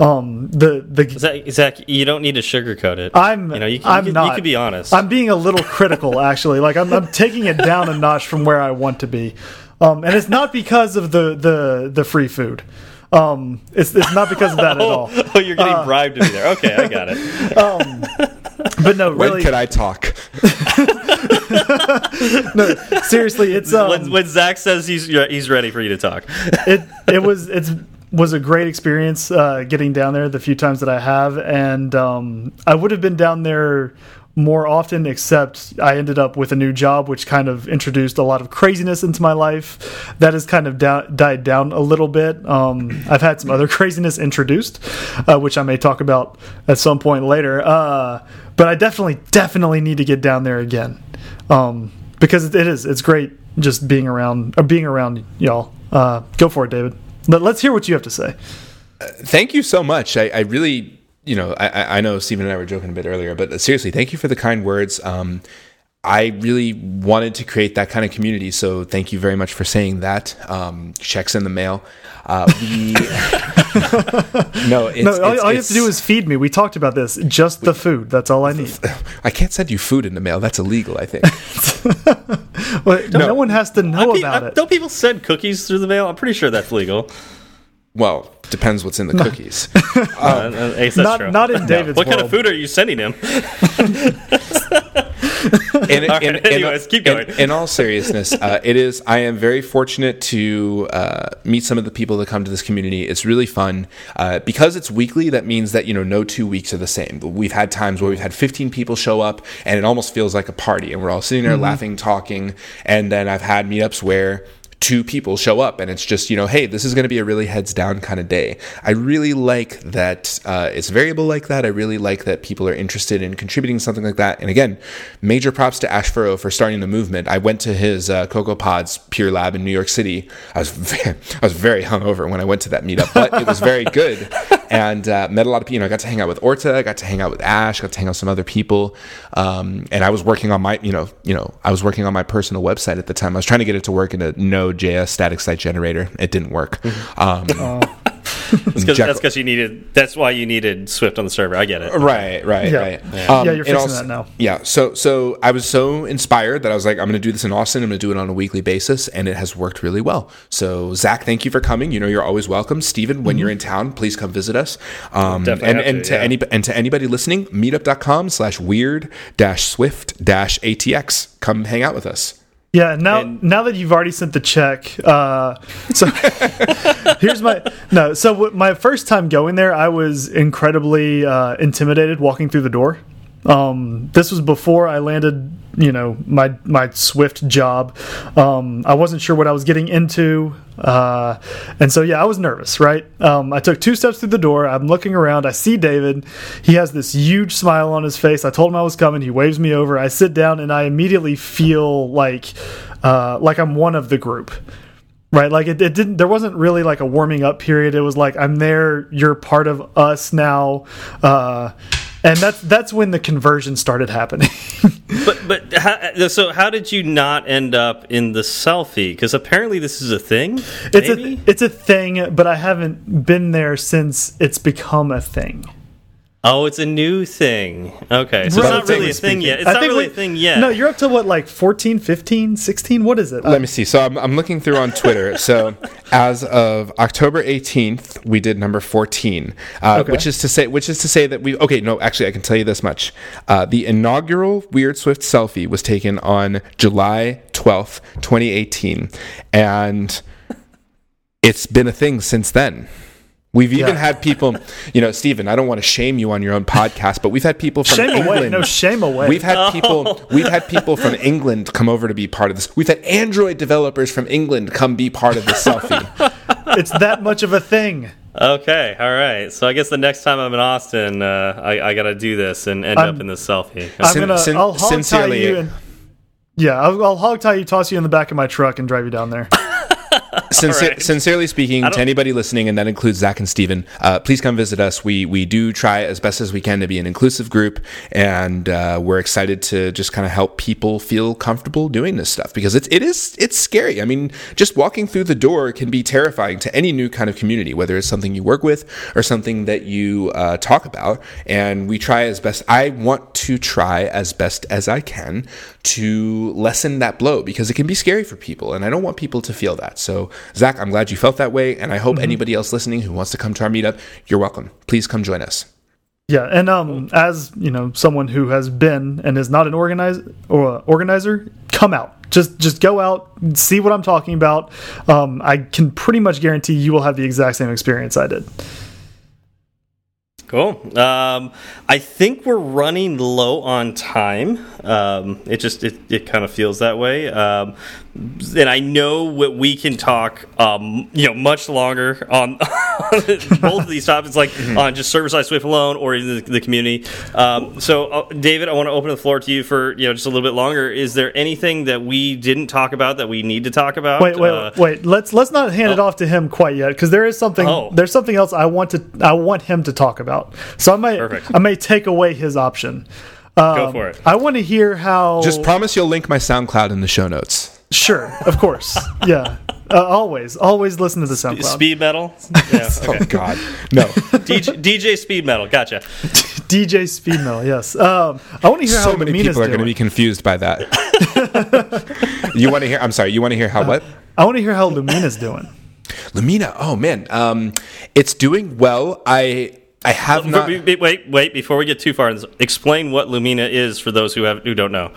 Um the the Zach, Zach you don't need to sugarcoat it. I'm you know you, can, I'm you, can, not, you can be honest. I'm being a little critical actually. Like I'm, I'm taking it down a notch from where I want to be. Um and it's not because of the the the free food um, it's, it's not because of that at all. oh, you're getting uh, bribed to be there. Okay, I got it. Um, but no, really. When could I talk? no, seriously, it's um, when, when Zach says he's he's ready for you to talk. it it was it's was a great experience uh, getting down there the few times that I have, and um, I would have been down there more often, except I ended up with a new job, which kind of introduced a lot of craziness into my life. That has kind of died down a little bit. Um, I've had some other craziness introduced, uh, which I may talk about at some point later. Uh, but I definitely, definitely need to get down there again um, because it is. It's great just being around, or uh, being around y'all. Uh, go for it, David. Let, us hear what you have to say. Uh, thank you so much. I, I really you know, I, I know Stephen and I were joking a bit earlier, but seriously, thank you for the kind words. Um, I really wanted to create that kind of community, so thank you very much for saying that. Um, checks in the mail. Uh, we no, it's, no. All, it's, all you have to do is feed me. We talked about this. Just the food. That's all I need. I can't send you food in the mail. That's illegal. I think. well, no. no. one has to know about I, it. Don't people send cookies through the mail? I'm pretty sure that's legal. Well, depends what's in the cookies. um, uh, not, not in David's. What world. kind of food are you sending him? in, right, in, anyways, in, keep going. In, in all seriousness, uh, it is. I am very fortunate to uh, meet some of the people that come to this community. It's really fun uh, because it's weekly. That means that you know no two weeks are the same. We've had times where we've had 15 people show up, and it almost feels like a party, and we're all sitting there mm -hmm. laughing, talking. And then I've had meetups where two people show up and it's just you know hey this is going to be a really heads down kind of day. I really like that uh, it's variable like that. I really like that people are interested in contributing something like that. And again major props to ash furrow for starting the movement. I went to his uh, cocoa pods peer lab in new york city. I was very, i was very hungover when i went to that meetup but it was very good and uh, met a lot of people you know i got to hang out with orta i got to hang out with ash got to hang out with some other people um, and i was working on my you know you know i was working on my personal website at the time i was trying to get it to work in a node Node.js static site generator. It didn't work. Mm-hmm. Um, oh. That's because you needed. That's why you needed Swift on the server. I get it. Right, right, yeah. right. Yeah, um, yeah you're fixing also, that now. Yeah. So, so I was so inspired that I was like, I'm going to do this in Austin. I'm going to do it on a weekly basis, and it has worked really well. So, Zach, thank you for coming. You know, you're always welcome. Stephen, when mm-hmm. you're in town, please come visit us. Um, and and to, to yeah. any and to anybody listening, meetup.com slash weird dash swift dash atx. Come hang out with us. Yeah, now And- now that you've already sent the check, uh, so here's my no. So w- my first time going there, I was incredibly uh, intimidated walking through the door. Um, this was before I landed, you know, my my Swift job. Um, I wasn't sure what I was getting into, uh, and so yeah, I was nervous. Right, um, I took two steps through the door. I'm looking around. I see David. He has this huge smile on his face. I told him I was coming. He waves me over. I sit down, and I immediately feel like uh, like I'm one of the group right like it, it didn't there wasn't really like a warming up period it was like i'm there you're part of us now uh and that's that's when the conversion started happening But but how, so how did you not end up in the selfie? Because apparently this is a thing. it's a it's a thing but i haven't been there since it's become a thing oh, it's a new thing. Okay, so it's not really a thing yet. It's I not think really we- a thing yet. no you're up to what like 14 15 16 what is it Let me see. So I'm, I'm looking through on Twitter. so as of October 18th, we did number 14, uh, Okay. which is to say, which is to say that we. Okay, no, actually, I can tell you this much: uh, the inaugural Weird Swift selfie was taken on July 12th, 2018, and it's been a thing since then. We've even Yeah. had people, you know, Stephen. I don't want to shame you on your own podcast, but we've had people from shame England. away no shame away We've had people. We've had people from England come over to be part of this. We've had Android developers from England come be part of the selfie. it's that much of a thing Okay, all right. So I guess the next time I'm in Austin, uh, I, I got to do this and end I'm- up in this selfie. i'm Sin- gonna sin- i'll hog tie sincerely- you and yeah I'll, I'll hog tie you toss you in the back of my truck and drive you down there Sincer- right. Sincerely speaking, to anybody listening, and that includes Zach and Steven, uh, please come visit us. We we do try as best as we can to be an inclusive group, and uh, we're excited to just kind of help people feel comfortable doing this stuff because it's it is it's scary. I mean, just walking through the door can be terrifying to any new kind of community, whether it's something you work with or something that you uh, talk about. And we try as best. I want to try as best as I can to lessen that blow because it can be scary for people, and I don't want people to feel that. So, Zach, I'm glad you felt that way, and I hope anybody else listening who wants to come to our meetup, you're welcome. Please come join us. Yeah, and um, as you know, someone who has been and is not an organizer or organizer, come out. Just just go out, see what I'm talking about. Um, I can pretty much guarantee you will have the exact same experience I did. Cool. Um, I think we're running low on time. Um, it just it, it kind of feels that way. Um, and I know what we can talk, um, you know, much longer on both of these topics, like on just server side Swift alone or in the, the community. Um, so, uh, David, I want to open the floor to you for you know just a little bit longer. Is there anything that we didn't talk about that we need to talk about? Wait, wait, Uh, wait. Let's let's not hand it oh. off to him quite yet because there is something Oh. there's something else I want to I want him to talk about. So I might Perfect. I may take away his option. Um, Go for it. I want to hear how. Just promise you'll link my SoundCloud in the show notes. Sure, of course, yeah. Uh, always, always listen to the SoundCloud. Speed metal. Yeah, okay. Oh God, no! DJ, DJ Speed Metal. Gotcha. DJ Speed Metal, yes. Um, I want to hear so how many Lumina's people are going to doing. be confused by that. you want to hear? I'm sorry. You want to hear how what? I want to hear how Lumina's doing. Lumina. Oh man, um, it's doing well. I I have not. Wait, wait, wait, wait, before we get too far, explain what Lumina is for those who have who don't know.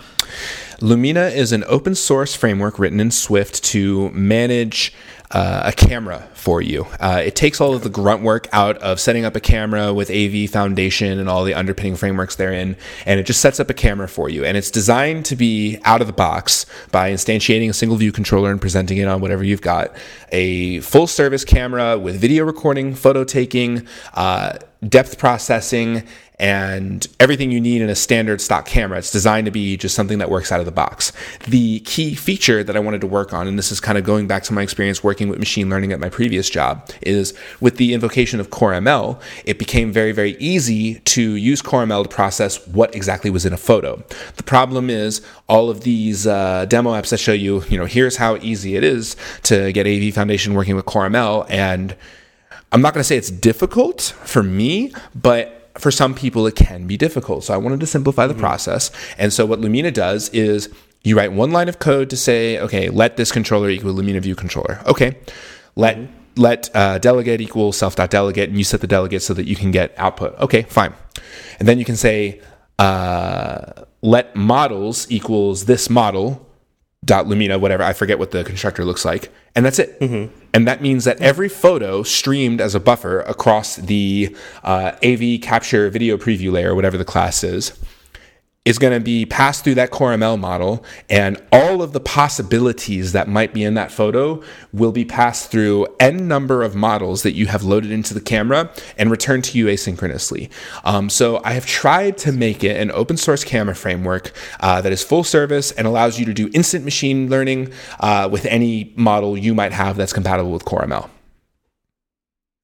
Lumina is an open source framework written in Swift to manage uh, a camera for you. Uh, it takes all of the grunt work out of setting up a camera with AV Foundation and all the underpinning frameworks therein, and it just sets up a camera for you. And it's designed to be out of the box by instantiating a single view controller and presenting it on whatever you've got. A full service camera with video recording, photo taking, uh, depth processing, and everything you need in a standard stock camera. It's designed to be just something that works out of the box. The key feature that I wanted to work on, and this is kind of going back to my experience working with machine learning at my previous job, is with the invocation of CoreML, it became very, very easy to use CoreML to process what exactly was in a photo. The problem is all of these uh, demo apps that show you, you know, here's how easy it is to get AV Foundation working with CoreML, and I'm not going to say it's difficult for me, but for some people it can be difficult. So I wanted to simplify the process. And so what Lumina does is you write one line of code to say, okay, let this controller equal Lumina view controller. Okay, let let uh, delegate equal self.delegate, and you set the delegate so that you can get output. Okay, fine. And then you can say uh, let models equals this model dot lumina whatever i forget what the constructor looks like and that's it. And that means that every photo streamed as a buffer across the uh, av capture video preview layer whatever the class is is going to be passed through that Core ML model, and all of the possibilities that might be in that photo will be passed through n number of models that you have loaded into the camera and returned to you asynchronously. Um, so I have tried to make it an open source camera framework uh, that is full service and allows you to do instant machine learning uh, with any model you might have that's compatible with Core ML.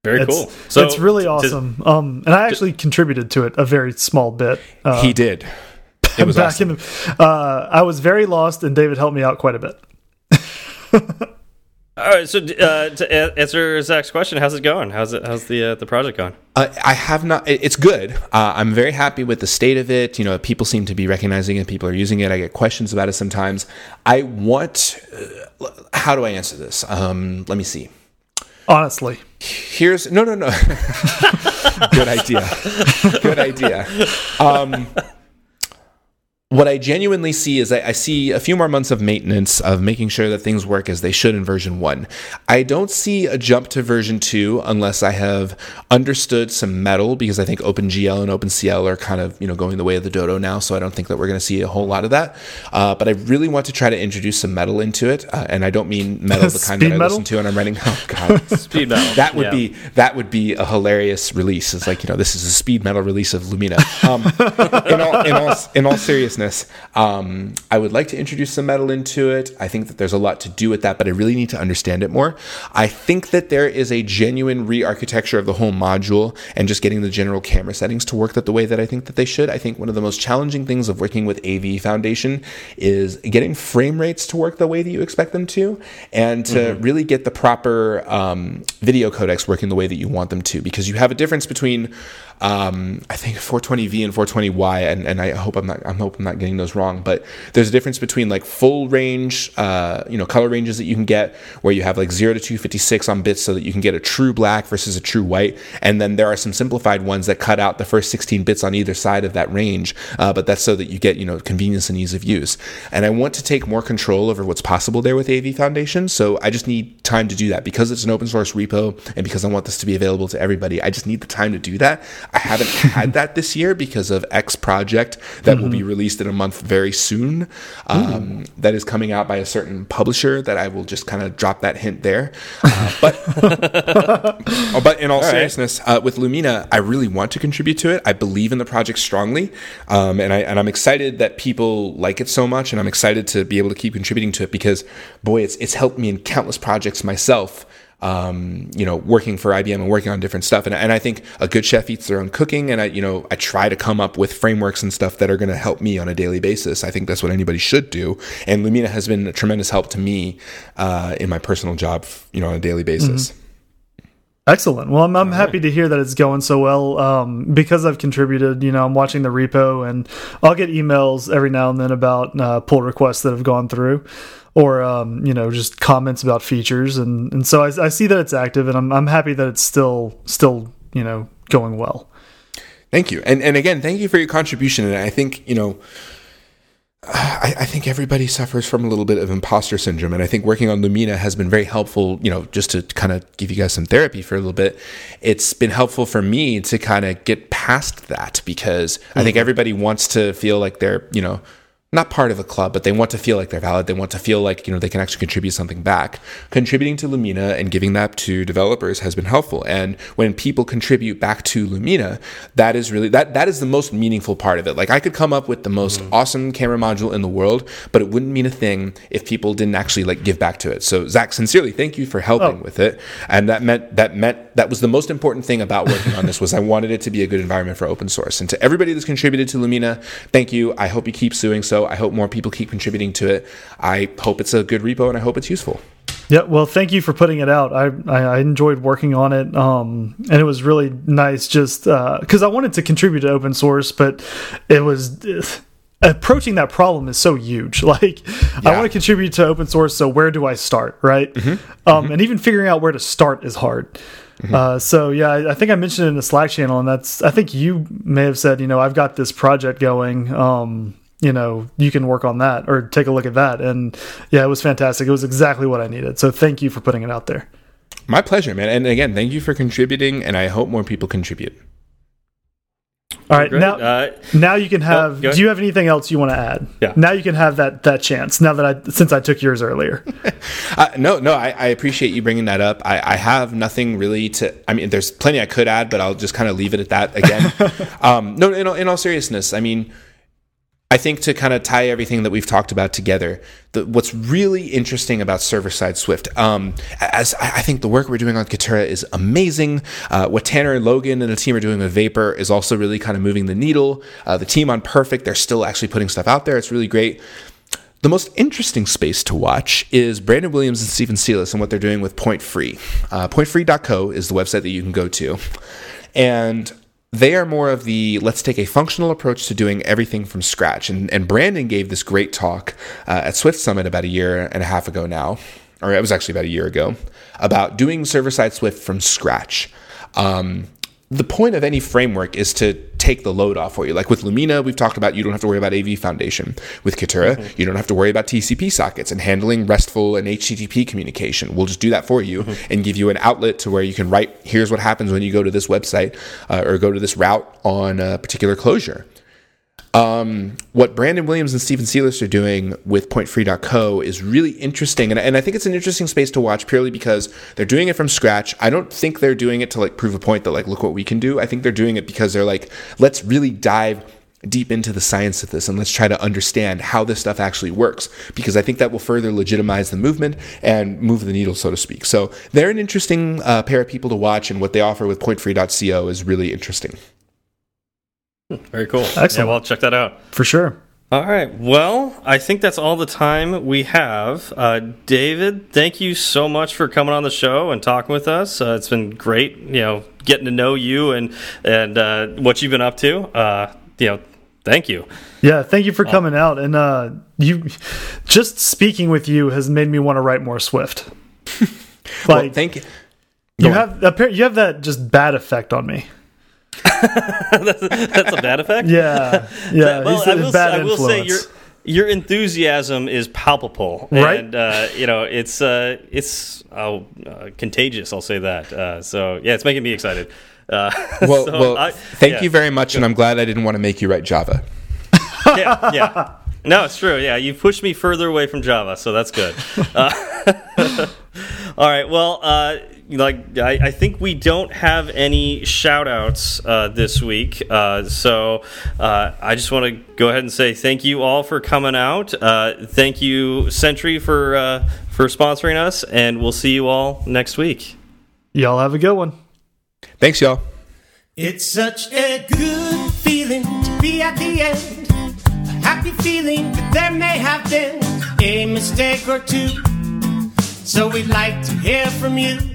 Very It's, cool. So it's really to- awesome. um, and I actually contributed to it a very small bit. Uh, he did. It was back awesome. in, uh, I was very lost, and David helped me out quite a bit. All right. So uh, to answer Zach's question, how's it going? How's it? How's the uh, the project going? Uh, I have not. It's good. Uh, I'm very happy with the state of it. You know, people seem to be recognizing it. People are using it. I get questions about it sometimes. I want. Uh, how do I answer this? Um, let me see. Honestly, Here's no, no, no. good idea. Good idea. Um, what I genuinely see is I, I see a few more months of maintenance of making sure that things work as they should in version one. I don't see a jump to version two unless I have understood some metal because I think OpenGL and OpenCL are kind of you know going the way of the dodo now. So I don't think that we're going to see a whole lot of that. Uh, but I really want to try to introduce some metal into it, uh, and I don't mean metal the kind that Speed I metal? listen to and I'm writing. Oh God, Speed metal. that would Yeah. be that would be a hilarious release. It's like you know this is a speed metal release of Lumina. Um, in all in all in all seriousness, um, I would like to introduce some metal into it. I think that there's a lot to do with that, but I really need to understand it more. I think that there is a genuine re-architecture of the whole module and just getting the general camera settings to work that the way that I think that they should. I think one of the most challenging things of working with AV Foundation is getting frame rates to work the way that you expect them to, and to really get the proper um, video codecs working the way that you want them to, because you have a difference between um, I think 420V and 420Y, and, and I hope I'm not I'm hope I'm not getting those wrong, but there's a difference between like full range, uh, you know, color ranges that you can get where you have like zero to 256 on bits, so that you can get a true black versus a true white, and then there are some simplified ones that cut out the first 16 bits on either side of that range, uh, but that's so that you get you know convenience and ease of use. And I want to take more control over what's possible there with AV Foundation, so I just need time to do that because it's an open source repo and because I want this to be available to everybody. I just need the time to do that. I haven't had that this year because of X project that will be released in a month very soon. Um, that is coming out by a certain publisher that I will just kind of drop that hint there. Uh, but Oh, but in all seriousness, uh, with Lumina, I really want to contribute to it. I believe in the project strongly, um, and I and I'm excited that people like it so much, and I'm excited to be able to keep contributing to it because, boy, it's it's helped me in countless projects myself. Um, you know, working for IBM and working on different stuff, and and I think a good chef eats their own cooking, and I you know I try to come up with frameworks and stuff that are going to help me on a daily basis. I think that's what anybody should do, and Lumina has been a tremendous help to me uh, in my personal job, you know, on a daily basis. Excellent. Well, I'm, I'm happy to hear that it's going so well. Um, because I've contributed, you know, I'm watching the repo and I'll get emails every now and then about uh, pull requests that have gone through or, um, you know, just comments about features. And, and so I, I see that it's active and I'm, I'm happy that it's still, still, you know, going well. Thank you, and and again, thank you for your contribution. And I think you know, I, I think everybody suffers from a little bit of imposter syndrome, and I think working on Lumina has been very helpful. You know, just to kind of give you guys some therapy for a little bit, it's been helpful for me to kind of get past that because I think everybody wants to feel like they're you know not part of a club, but they want to feel like they're valid. They want to feel like you know they can actually contribute something back. Contributing to Lumina and giving that to developers has been helpful. And when people contribute back to Lumina, that is really that that is the most meaningful part of it. Like I could come up with the most mm-hmm. awesome camera module in the world, but it wouldn't mean a thing if people didn't actually like give back to it. So Zach, sincerely, thank you for helping Oh. with it. And that meant that meant that was the most important thing about working on this was I wanted it to be a good environment for open source. And to everybody that's contributed to Lumina, thank you. I hope you keep doing so. I hope more people keep contributing to it. I hope it's a good repo and I hope it's useful. Yeah, well, thank you for putting it out. I I, enjoyed working on it, um, and it was really nice. Just because I wanted to contribute to open source, but it was approaching that problem is so huge. Like, I want to contribute to open source, so where do I start, right? Um, And even figuring out where to start is hard. Uh, so yeah, I, I think I mentioned it in the Slack channel, and that's I think you may have said, you know, I've got this project going. Um, you know, you can work on that or take a look at that. And yeah, it was fantastic. It was exactly what I needed. So thank you for putting it out there. My pleasure, man. And again, thank you for contributing, and I hope more people contribute. All right, Great. now uh, now you can have. do you have anything else you want to add? Yeah. Now you can have that that chance. Now that I since I took yours earlier. uh, no, no, I, I, appreciate you bringing that up. I, I, have nothing really to. I mean, there's plenty I could add, but I'll just kind of leave it at that again. um, no, in all, in all seriousness, I mean I think to kind of tie everything that we've talked about together, the, what's really interesting about server side Swift, um, as I think the work we're doing on Kitura is amazing. Uh, what Tanner and Logan and the team are doing with Vapor is also really kind of moving the needle. Uh, the team on Perfect, they're still actually putting stuff out there. It's really great. The most interesting space to watch is Brandon Williams and Stephen Celis and what they're doing with Point Free. Uh, PointFree.co is the website that you can go to. And they are more of the let's take a functional approach to doing everything from scratch. And, and Brandon gave this great talk uh, at Swift Summit about a year and a half ago now, or it was actually about a year ago, about doing server side Swift from scratch. Um, the point of any framework is to take the load off for you. Like with Lumina, we've talked about you don't have to worry about AV Foundation. With Kitura, mm-hmm. you don't have to worry about TCP sockets and handling RESTful and HTTP communication. We'll just do that for you mm-hmm. and give you an outlet to where you can write, here's what happens when you go to this website uh, or go to this route on a particular closure. Um, what Brandon Williams and Stephen Celis are doing with PointFree.co is really interesting, and, and I think it's an interesting space to watch purely because they're doing it from scratch. I don't think they're doing it to like prove a point that like look what we can do. I think they're doing it because they're like let's really dive deep into the science of this and let's try to understand how this stuff actually works because I think that will further legitimize the movement and move the needle, so to speak. So they're an interesting uh, pair of people to watch, and what they offer with PointFree.co is really interesting. Very cool. Excellent. Yeah, well, check that out. For sure. All right. Well, I think that's all the time we have. Uh, David, thank you so much for coming on the show and talking with us. Uh, it's been great, you know, getting to know you and and uh, what you've been up to. Uh, you know, thank you. Yeah, thank you for coming out. And uh, you, just speaking with you has made me want to write more Swift. like, well, thank you. You have you have that just bad effect on me. that's, a, that's, a bad effect. Yeah, yeah. well, I will, I will say your your enthusiasm is palpable, right? And uh, you know, it's uh, it's oh, uh, contagious. I'll say that. Uh, so yeah, it's making me excited. Uh, well, so well, I, thank yeah. you very much, and I'm glad I didn't want to make you write Java. yeah, yeah. No, it's true. Yeah, you pushed me further away from Java, so that's good. Uh, all right. Well, like I, I, think we don't have any shout outs uh, this week. Uh, so uh, i just want to go ahead and say thank you all for coming out. Uh, thank you Sentry for uh, for sponsoring us and we'll see you all next week. Y'all have a good one. Thanks y'all. It's such a good feeling to be at the end. A happy feeling that there may have been a mistake or two. So we'd like to hear from you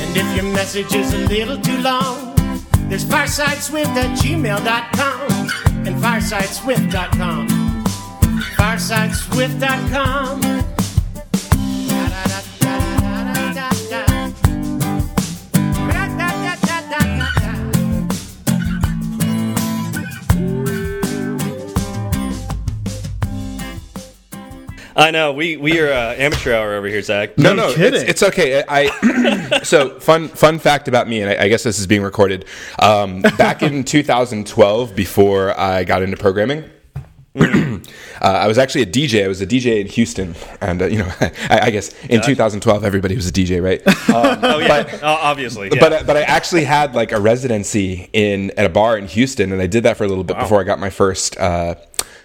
And if your message is a little too long, there's firesideswift at gmail.com and firesideswift.com. Firesideswift.com. I know we we are uh, amateur hour over here, Zach. No, no, it's, it's, okay. I so fun fun fact about me, and I, I guess this is being recorded. Um, back in 2012, before I got into programming. Uh, I was actually a DJ. I was a DJ in Houston, and uh, you know, I, I guess in 2012 everybody was a DJ, right? Um, Oh yeah, Uh, obviously. Yeah. but uh, but I actually had like a residency in at a bar in Houston, and I did that for a little bit before I got my first uh,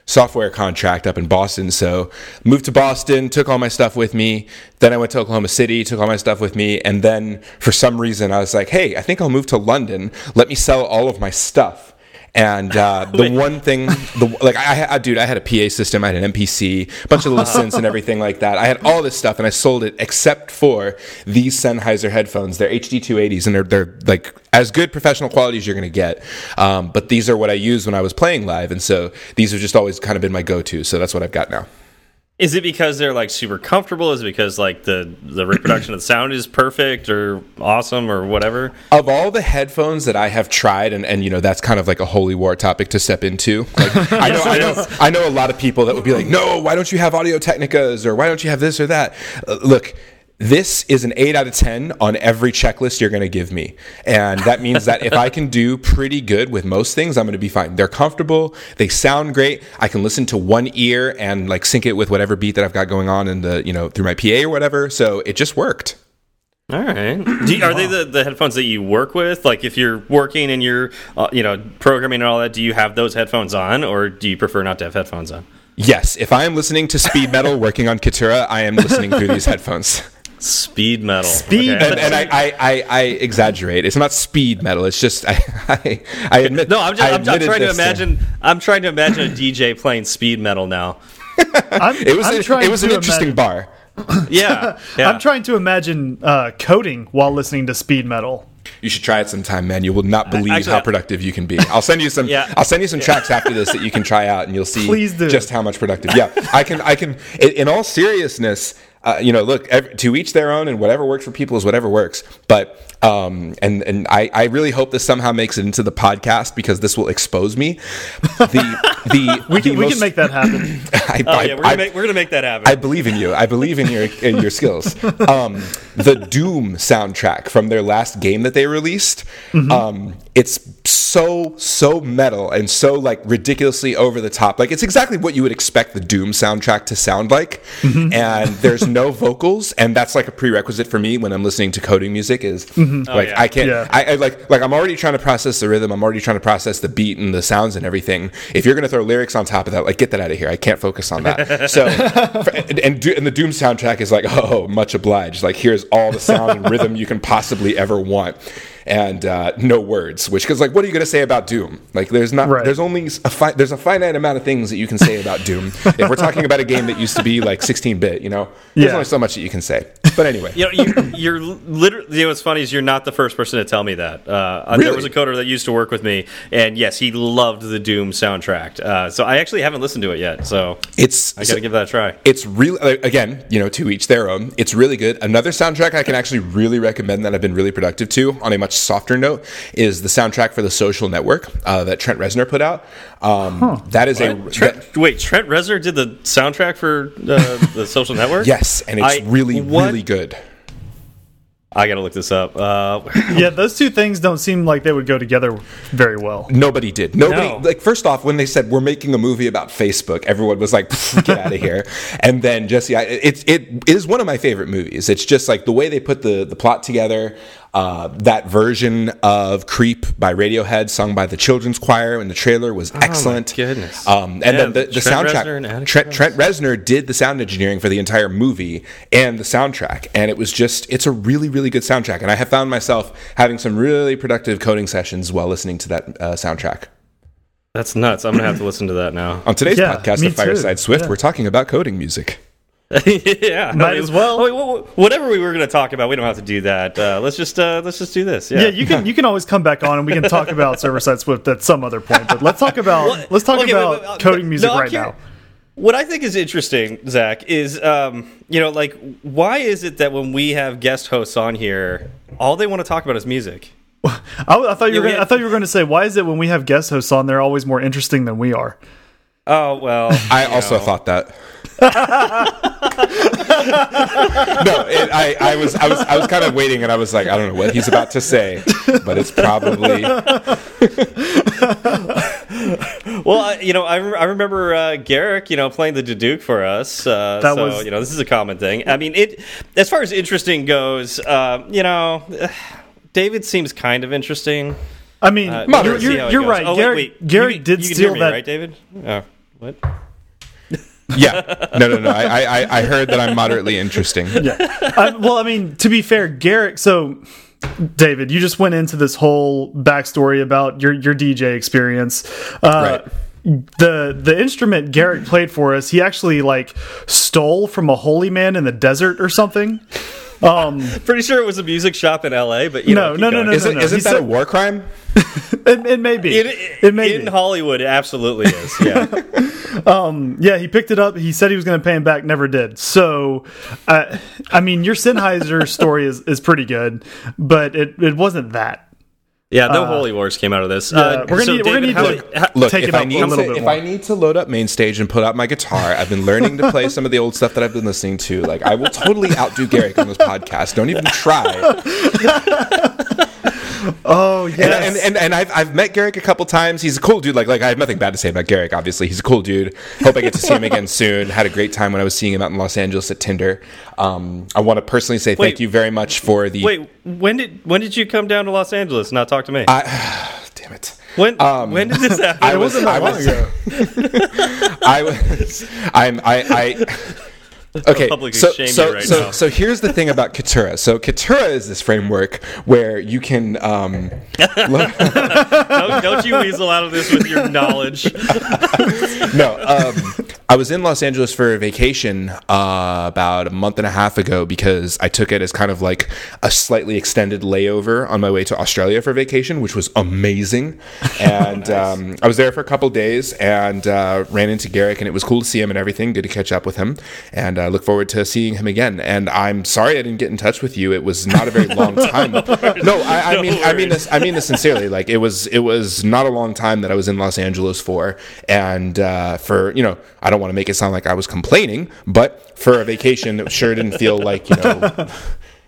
software contract up in Boston. So moved to Boston, took all my stuff with me. Then I went to Oklahoma City, took all my stuff with me, and then for some reason I was like, hey, I think I'll move to London. Let me sell all of my stuff. And uh, the one thing, the, like I, I, dude, I had a PA system, I had an MPC, a bunch of little synths and everything like that. I had all this stuff, and I sold it except for these Sennheiser headphones. They're HD 280s, and they're they're like as good professional quality as you're going to get. Um, but these are what I used when I was playing live, and so these have just always kind of been my go-to. So that's what I've got now. Is it because they're like super comfortable? Is it because like the the reproduction of the sound is perfect or awesome or whatever? Of all the headphones that I have tried, and, and you know that's kind of like a holy war topic to step into. Like, I know, I know, I know a lot of people that would be like, "No, why don't you have Audio Technicas or why don't you have this or that?" Uh, look, this is an 8 out of 10 on every checklist you're going to give me. And that means that if I can do pretty good with most things, I'm going to be fine. They're comfortable, they sound great. I can listen to one ear and like sync it with whatever beat that I've got going on in the, you know, through my PA or whatever. So it just worked. All right. Do you, are they the, the headphones that you work with? Like if you're working and you're uh, you know programming and all that, do you have those headphones on, or do you prefer not to have headphones on? Yes, if I am listening to speed metal working on Kitura, I am listening through these headphones. Speed metal. Speed Okay. And, and I, I, I, I exaggerate. It's not speed metal. It's just I, I, I admit. No, I'm just I I'm, I'm trying to this imagine I'm trying to imagine a DJ playing speed metal now. It was a- it was an interesting imagine- bar. Yeah. yeah. I'm trying to imagine uh, coding while listening to speed metal. You should try it sometime, man. You will not believe Actually, how productive you can be. I'll send you some. Yeah. I'll send you some tracks after this that you can try out, and you'll see just how much productive. Yeah, I can. I can. In, in all seriousness, uh, you know, look, ev to each their own, and whatever works for people is whatever works. But um, and and I, I really hope this somehow makes it into the podcast because this will expose me. The the We can, the we can make that happen. I, Oh I- yeah, we're gonna, I- make, we're gonna make that happen. I believe in you. I believe in your in your skills. Um, the Doom soundtrack from their last game that they released, um, it's so so metal and so like ridiculously over the top. Like it's exactly what you would expect the Doom soundtrack to sound like. And there's no vocals, and that's like a prerequisite for me when I'm listening to coding music. Is Mm-hmm. like oh, yeah. I can't. Yeah. I, I like like I'm already trying to process the rhythm. I'm already trying to process the beat and the sounds and everything. If you're gonna throw lyrics on top of that, like get that out of here. I can't focus on that. So and and, Do- and the Doom soundtrack is like oh much obliged. Like here's all the sound and rhythm you can possibly ever want. And uh, no words, which because like, what are you going to say about Doom? Like, there's not, Right. there's only a fi- there's a finite amount of things that you can say about Doom. if we're talking about a game that used to be like 16 bit, you know, there's Yeah. only so much that you can say. But anyway, you know, you, you're literally. You know, what's funny is you're not the first person to tell me that. Uh, There was a coder that used to work with me, and yes, he loved the Doom soundtrack. Uh, so I actually haven't listened to it yet. So it's I got to give that a try. it's really again you know to each their own it's really good another soundtrack i can actually really recommend that i've been really productive to on a much softer note is the soundtrack for the social network uh, that trent reznor put out um, that is a Trent, wait, Trent Reznor did the soundtrack for uh, the Social Network. yes and it's I- really what? really good I got to look this up. Uh, yeah, those two things don't seem like they would go together very well. Nobody did. Nobody No. like first off when they said we're making a movie about Facebook, everyone was like get out of here. And then Jesse, I, it it is one of my favorite movies. It's just like the way they put the the plot together. Uh, that version of "Creep" by Radiohead, sung by the children's choir in the trailer, was excellent. goodness. Um, and Yeah, then the, the Trent soundtrack. Reznor and Trent, Trent Reznor did the sound engineering for the entire movie and the soundtrack, and it was just it's a really really good soundtrack. And I have found myself having some really productive coding sessions while listening to that uh, soundtrack. that's nuts. I'm gonna have to listen to that now. On today's Yeah, podcast of Fireside too. Swift, Yeah. we're talking about coding music. yeah, Might as well. I mean, wh- wh- whatever we were going to talk about, we don't have to do that. Uh, let's just uh, let's just do this. Yeah, Yeah, you can you can always come back on and we can talk about server side Swift at some other point. But let's talk about Well, let's talk okay, about wait, wait, coding music I'm right now. What I think is interesting, Zach, is um, you know, like, why is it that when we have guest hosts on here, all they want to talk about is music? I, I thought you were Yeah, gonna, we- I thought you were going to say why is it when we have guest hosts on they're always more interesting than we are. Oh well, I also know. thought that. No, it, I, I was I was I was kind of waiting, and I was like, I don't know what he's about to say, but it's probably well, I- you know, I, re- I remember uh, Garrick, you know, playing the Duke for us. Uh, That so, was- you know, this is a common thing. I mean, it as far as interesting goes, uh, you know, David seems kind of interesting. I mean, Uh, you're, you're, you're right. Oh, wait, Garrett, wait. Garrett you, did you steal me, that. right, David? Oh, what? Yeah. No, no, no. I, I, I heard that I'm moderately interesting. I, well, I mean, to be fair, Garrett. So, David, you just went into this whole backstory about your your DJ experience. Uh, Right. The the instrument Garrett played for us, he actually like stole from a holy man in the desert or something. Um, Pretty sure it was a music shop in L.A., but you No, know, no, keep no, going. no, it, no. isn't He that said- a war crime? it, it may be. In, it may in be. Hollywood, it absolutely is. Yeah. Yeah, he picked it up. He said he was going to pay him back, never did. So, uh, I mean, your Sennheiser story is, is pretty good, but it, it wasn't that. Yeah, no holy wars came out of this. yeah, uh, we're gonna so need- we're gonna need to- how- Look, Take if it I up a need little to, bit if more. I need to load up main stage and put out my guitar, I've been learning to play some of the old stuff that I've been listening to. Like I will totally outdo Garrick on this podcast. Don't even try. Oh, And, yes. and, and, and I've, I've met Garrick a couple times. He's a cool dude. Like like I have nothing bad to say about Garrick. Obviously, he's a cool dude. Hope I get to see him again soon. Had a great time when I was seeing him out in Los Angeles at Tinder. Um, I want to personally say Wait. thank you very much for the. Wait, when did when did you come down to Los Angeles? and Not talk to me. damn it. when um, when did this happen? I was, I was, I was, I'm, I, I, okay. So, so, right so, so here's the thing about Kitura. So Kitura is this framework where you can, um, don't, don't you weasel out of this with your knowledge. no, um, I was in Los Angeles for a vacation uh, about a month and a half ago because I took it as kind of like a slightly extended layover on my way to Australia for vacation, which was amazing. And um, I was there for a couple days and uh, ran into Garrick, and it was cool to see him and everything. Good to catch up with him, and uh, look forward to seeing him again. And I'm sorry I didn't get in touch with you. It was not a very long time. no, I, I No mean, I mean this. I mean this sincerely. Like it was, it was not a long time that I was in Los Angeles for, and uh, for you know, I don't want to make it sound like I was complaining, but for a vacation, it sure didn't feel like you know. a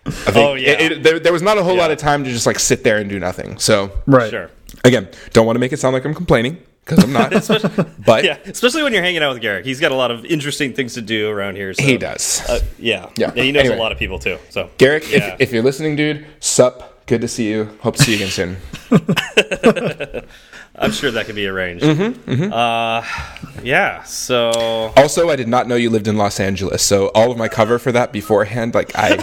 vac- Oh, yeah. it- it- there, there was not a whole lot of time to just like sit there and do nothing. So right. Sure. again, don't want to make it sound like I'm complaining because I'm not. but Yeah, especially when you're hanging out with Garrick. He's got a lot of interesting things to do around here. So, he does. Uh, yeah. Yeah. And he knows Anyway. a lot of people too. So Garrick, yeah. if, if you're listening, dude, sup. Good to see you. Hope to see you again soon. I'm sure that could be arranged. Mm-hmm, Uh, yeah. So Also, I did not know you lived in Los Angeles, so all of my cover for that beforehand, like I,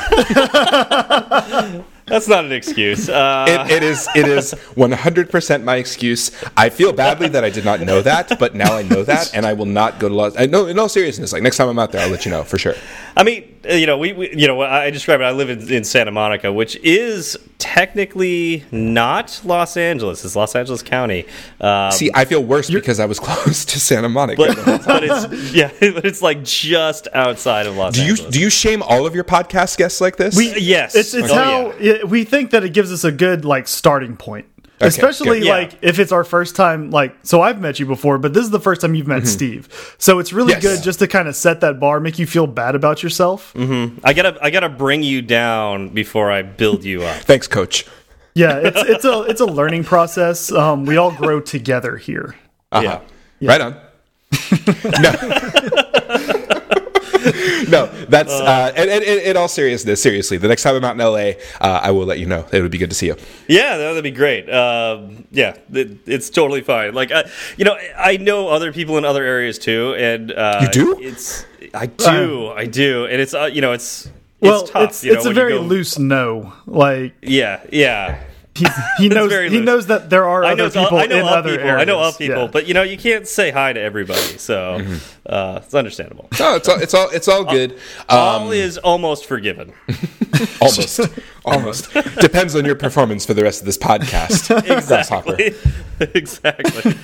that's not an excuse. Uh, it, it is, it is 100% my excuse. I feel badly that I did not know that, but now I know that, and I will not go to Los. I know, in all seriousness, like next time I'm out there, I'll let you know for sure. I mean, uh, you know, we, we you know, I describe it. I live in, in Santa Monica, which is technically not Los Angeles. It's Los Angeles County. Um, See, I feel worse because I was close to Santa Monica. but, but it's yeah, but it's like just outside of Los do you Angeles. do you shame all of your podcast guests like this? We, Yes. It's, it's Oh, how yeah, we think that it gives us a good like starting point. Especially good. Yeah. like if it's our first time, like so I've met you before, but this is the first time you've met Steve. So it's really. Yes. good just to kind of set that bar, make you feel bad about yourself. Mm -hmm. I gotta I gotta bring you down before I build you up. Thanks, Coach. Yeah, it's it's a it's a learning process. Um, we all grow together here. Uh-huh. Yeah. Right on. no. no, that's uh, and, and, and in all seriousness, seriously, the next time I'm out in LA, uh, I will let you know. It would be good to see you. Yeah, that'd be great. Um, yeah, it, it's totally fine. Like, I, you know, I know other people in other areas too, and uh, You do? It's I do, I do, and it's uh, you know, it's it's Well, tough. it's you know, it's a very go- loose no. Like Yeah, yeah. he, he knows very he knows that there are I know, other people I know in of other people. areas. I know of people, Yeah. but you know, you can't say hi to everybody, so Mm-hmm. uh, it's understandable. No, it's all it's all it's all good. Um, All is almost forgiven. almost, almost depends on your performance for the rest of this podcast. Exactly. exactly.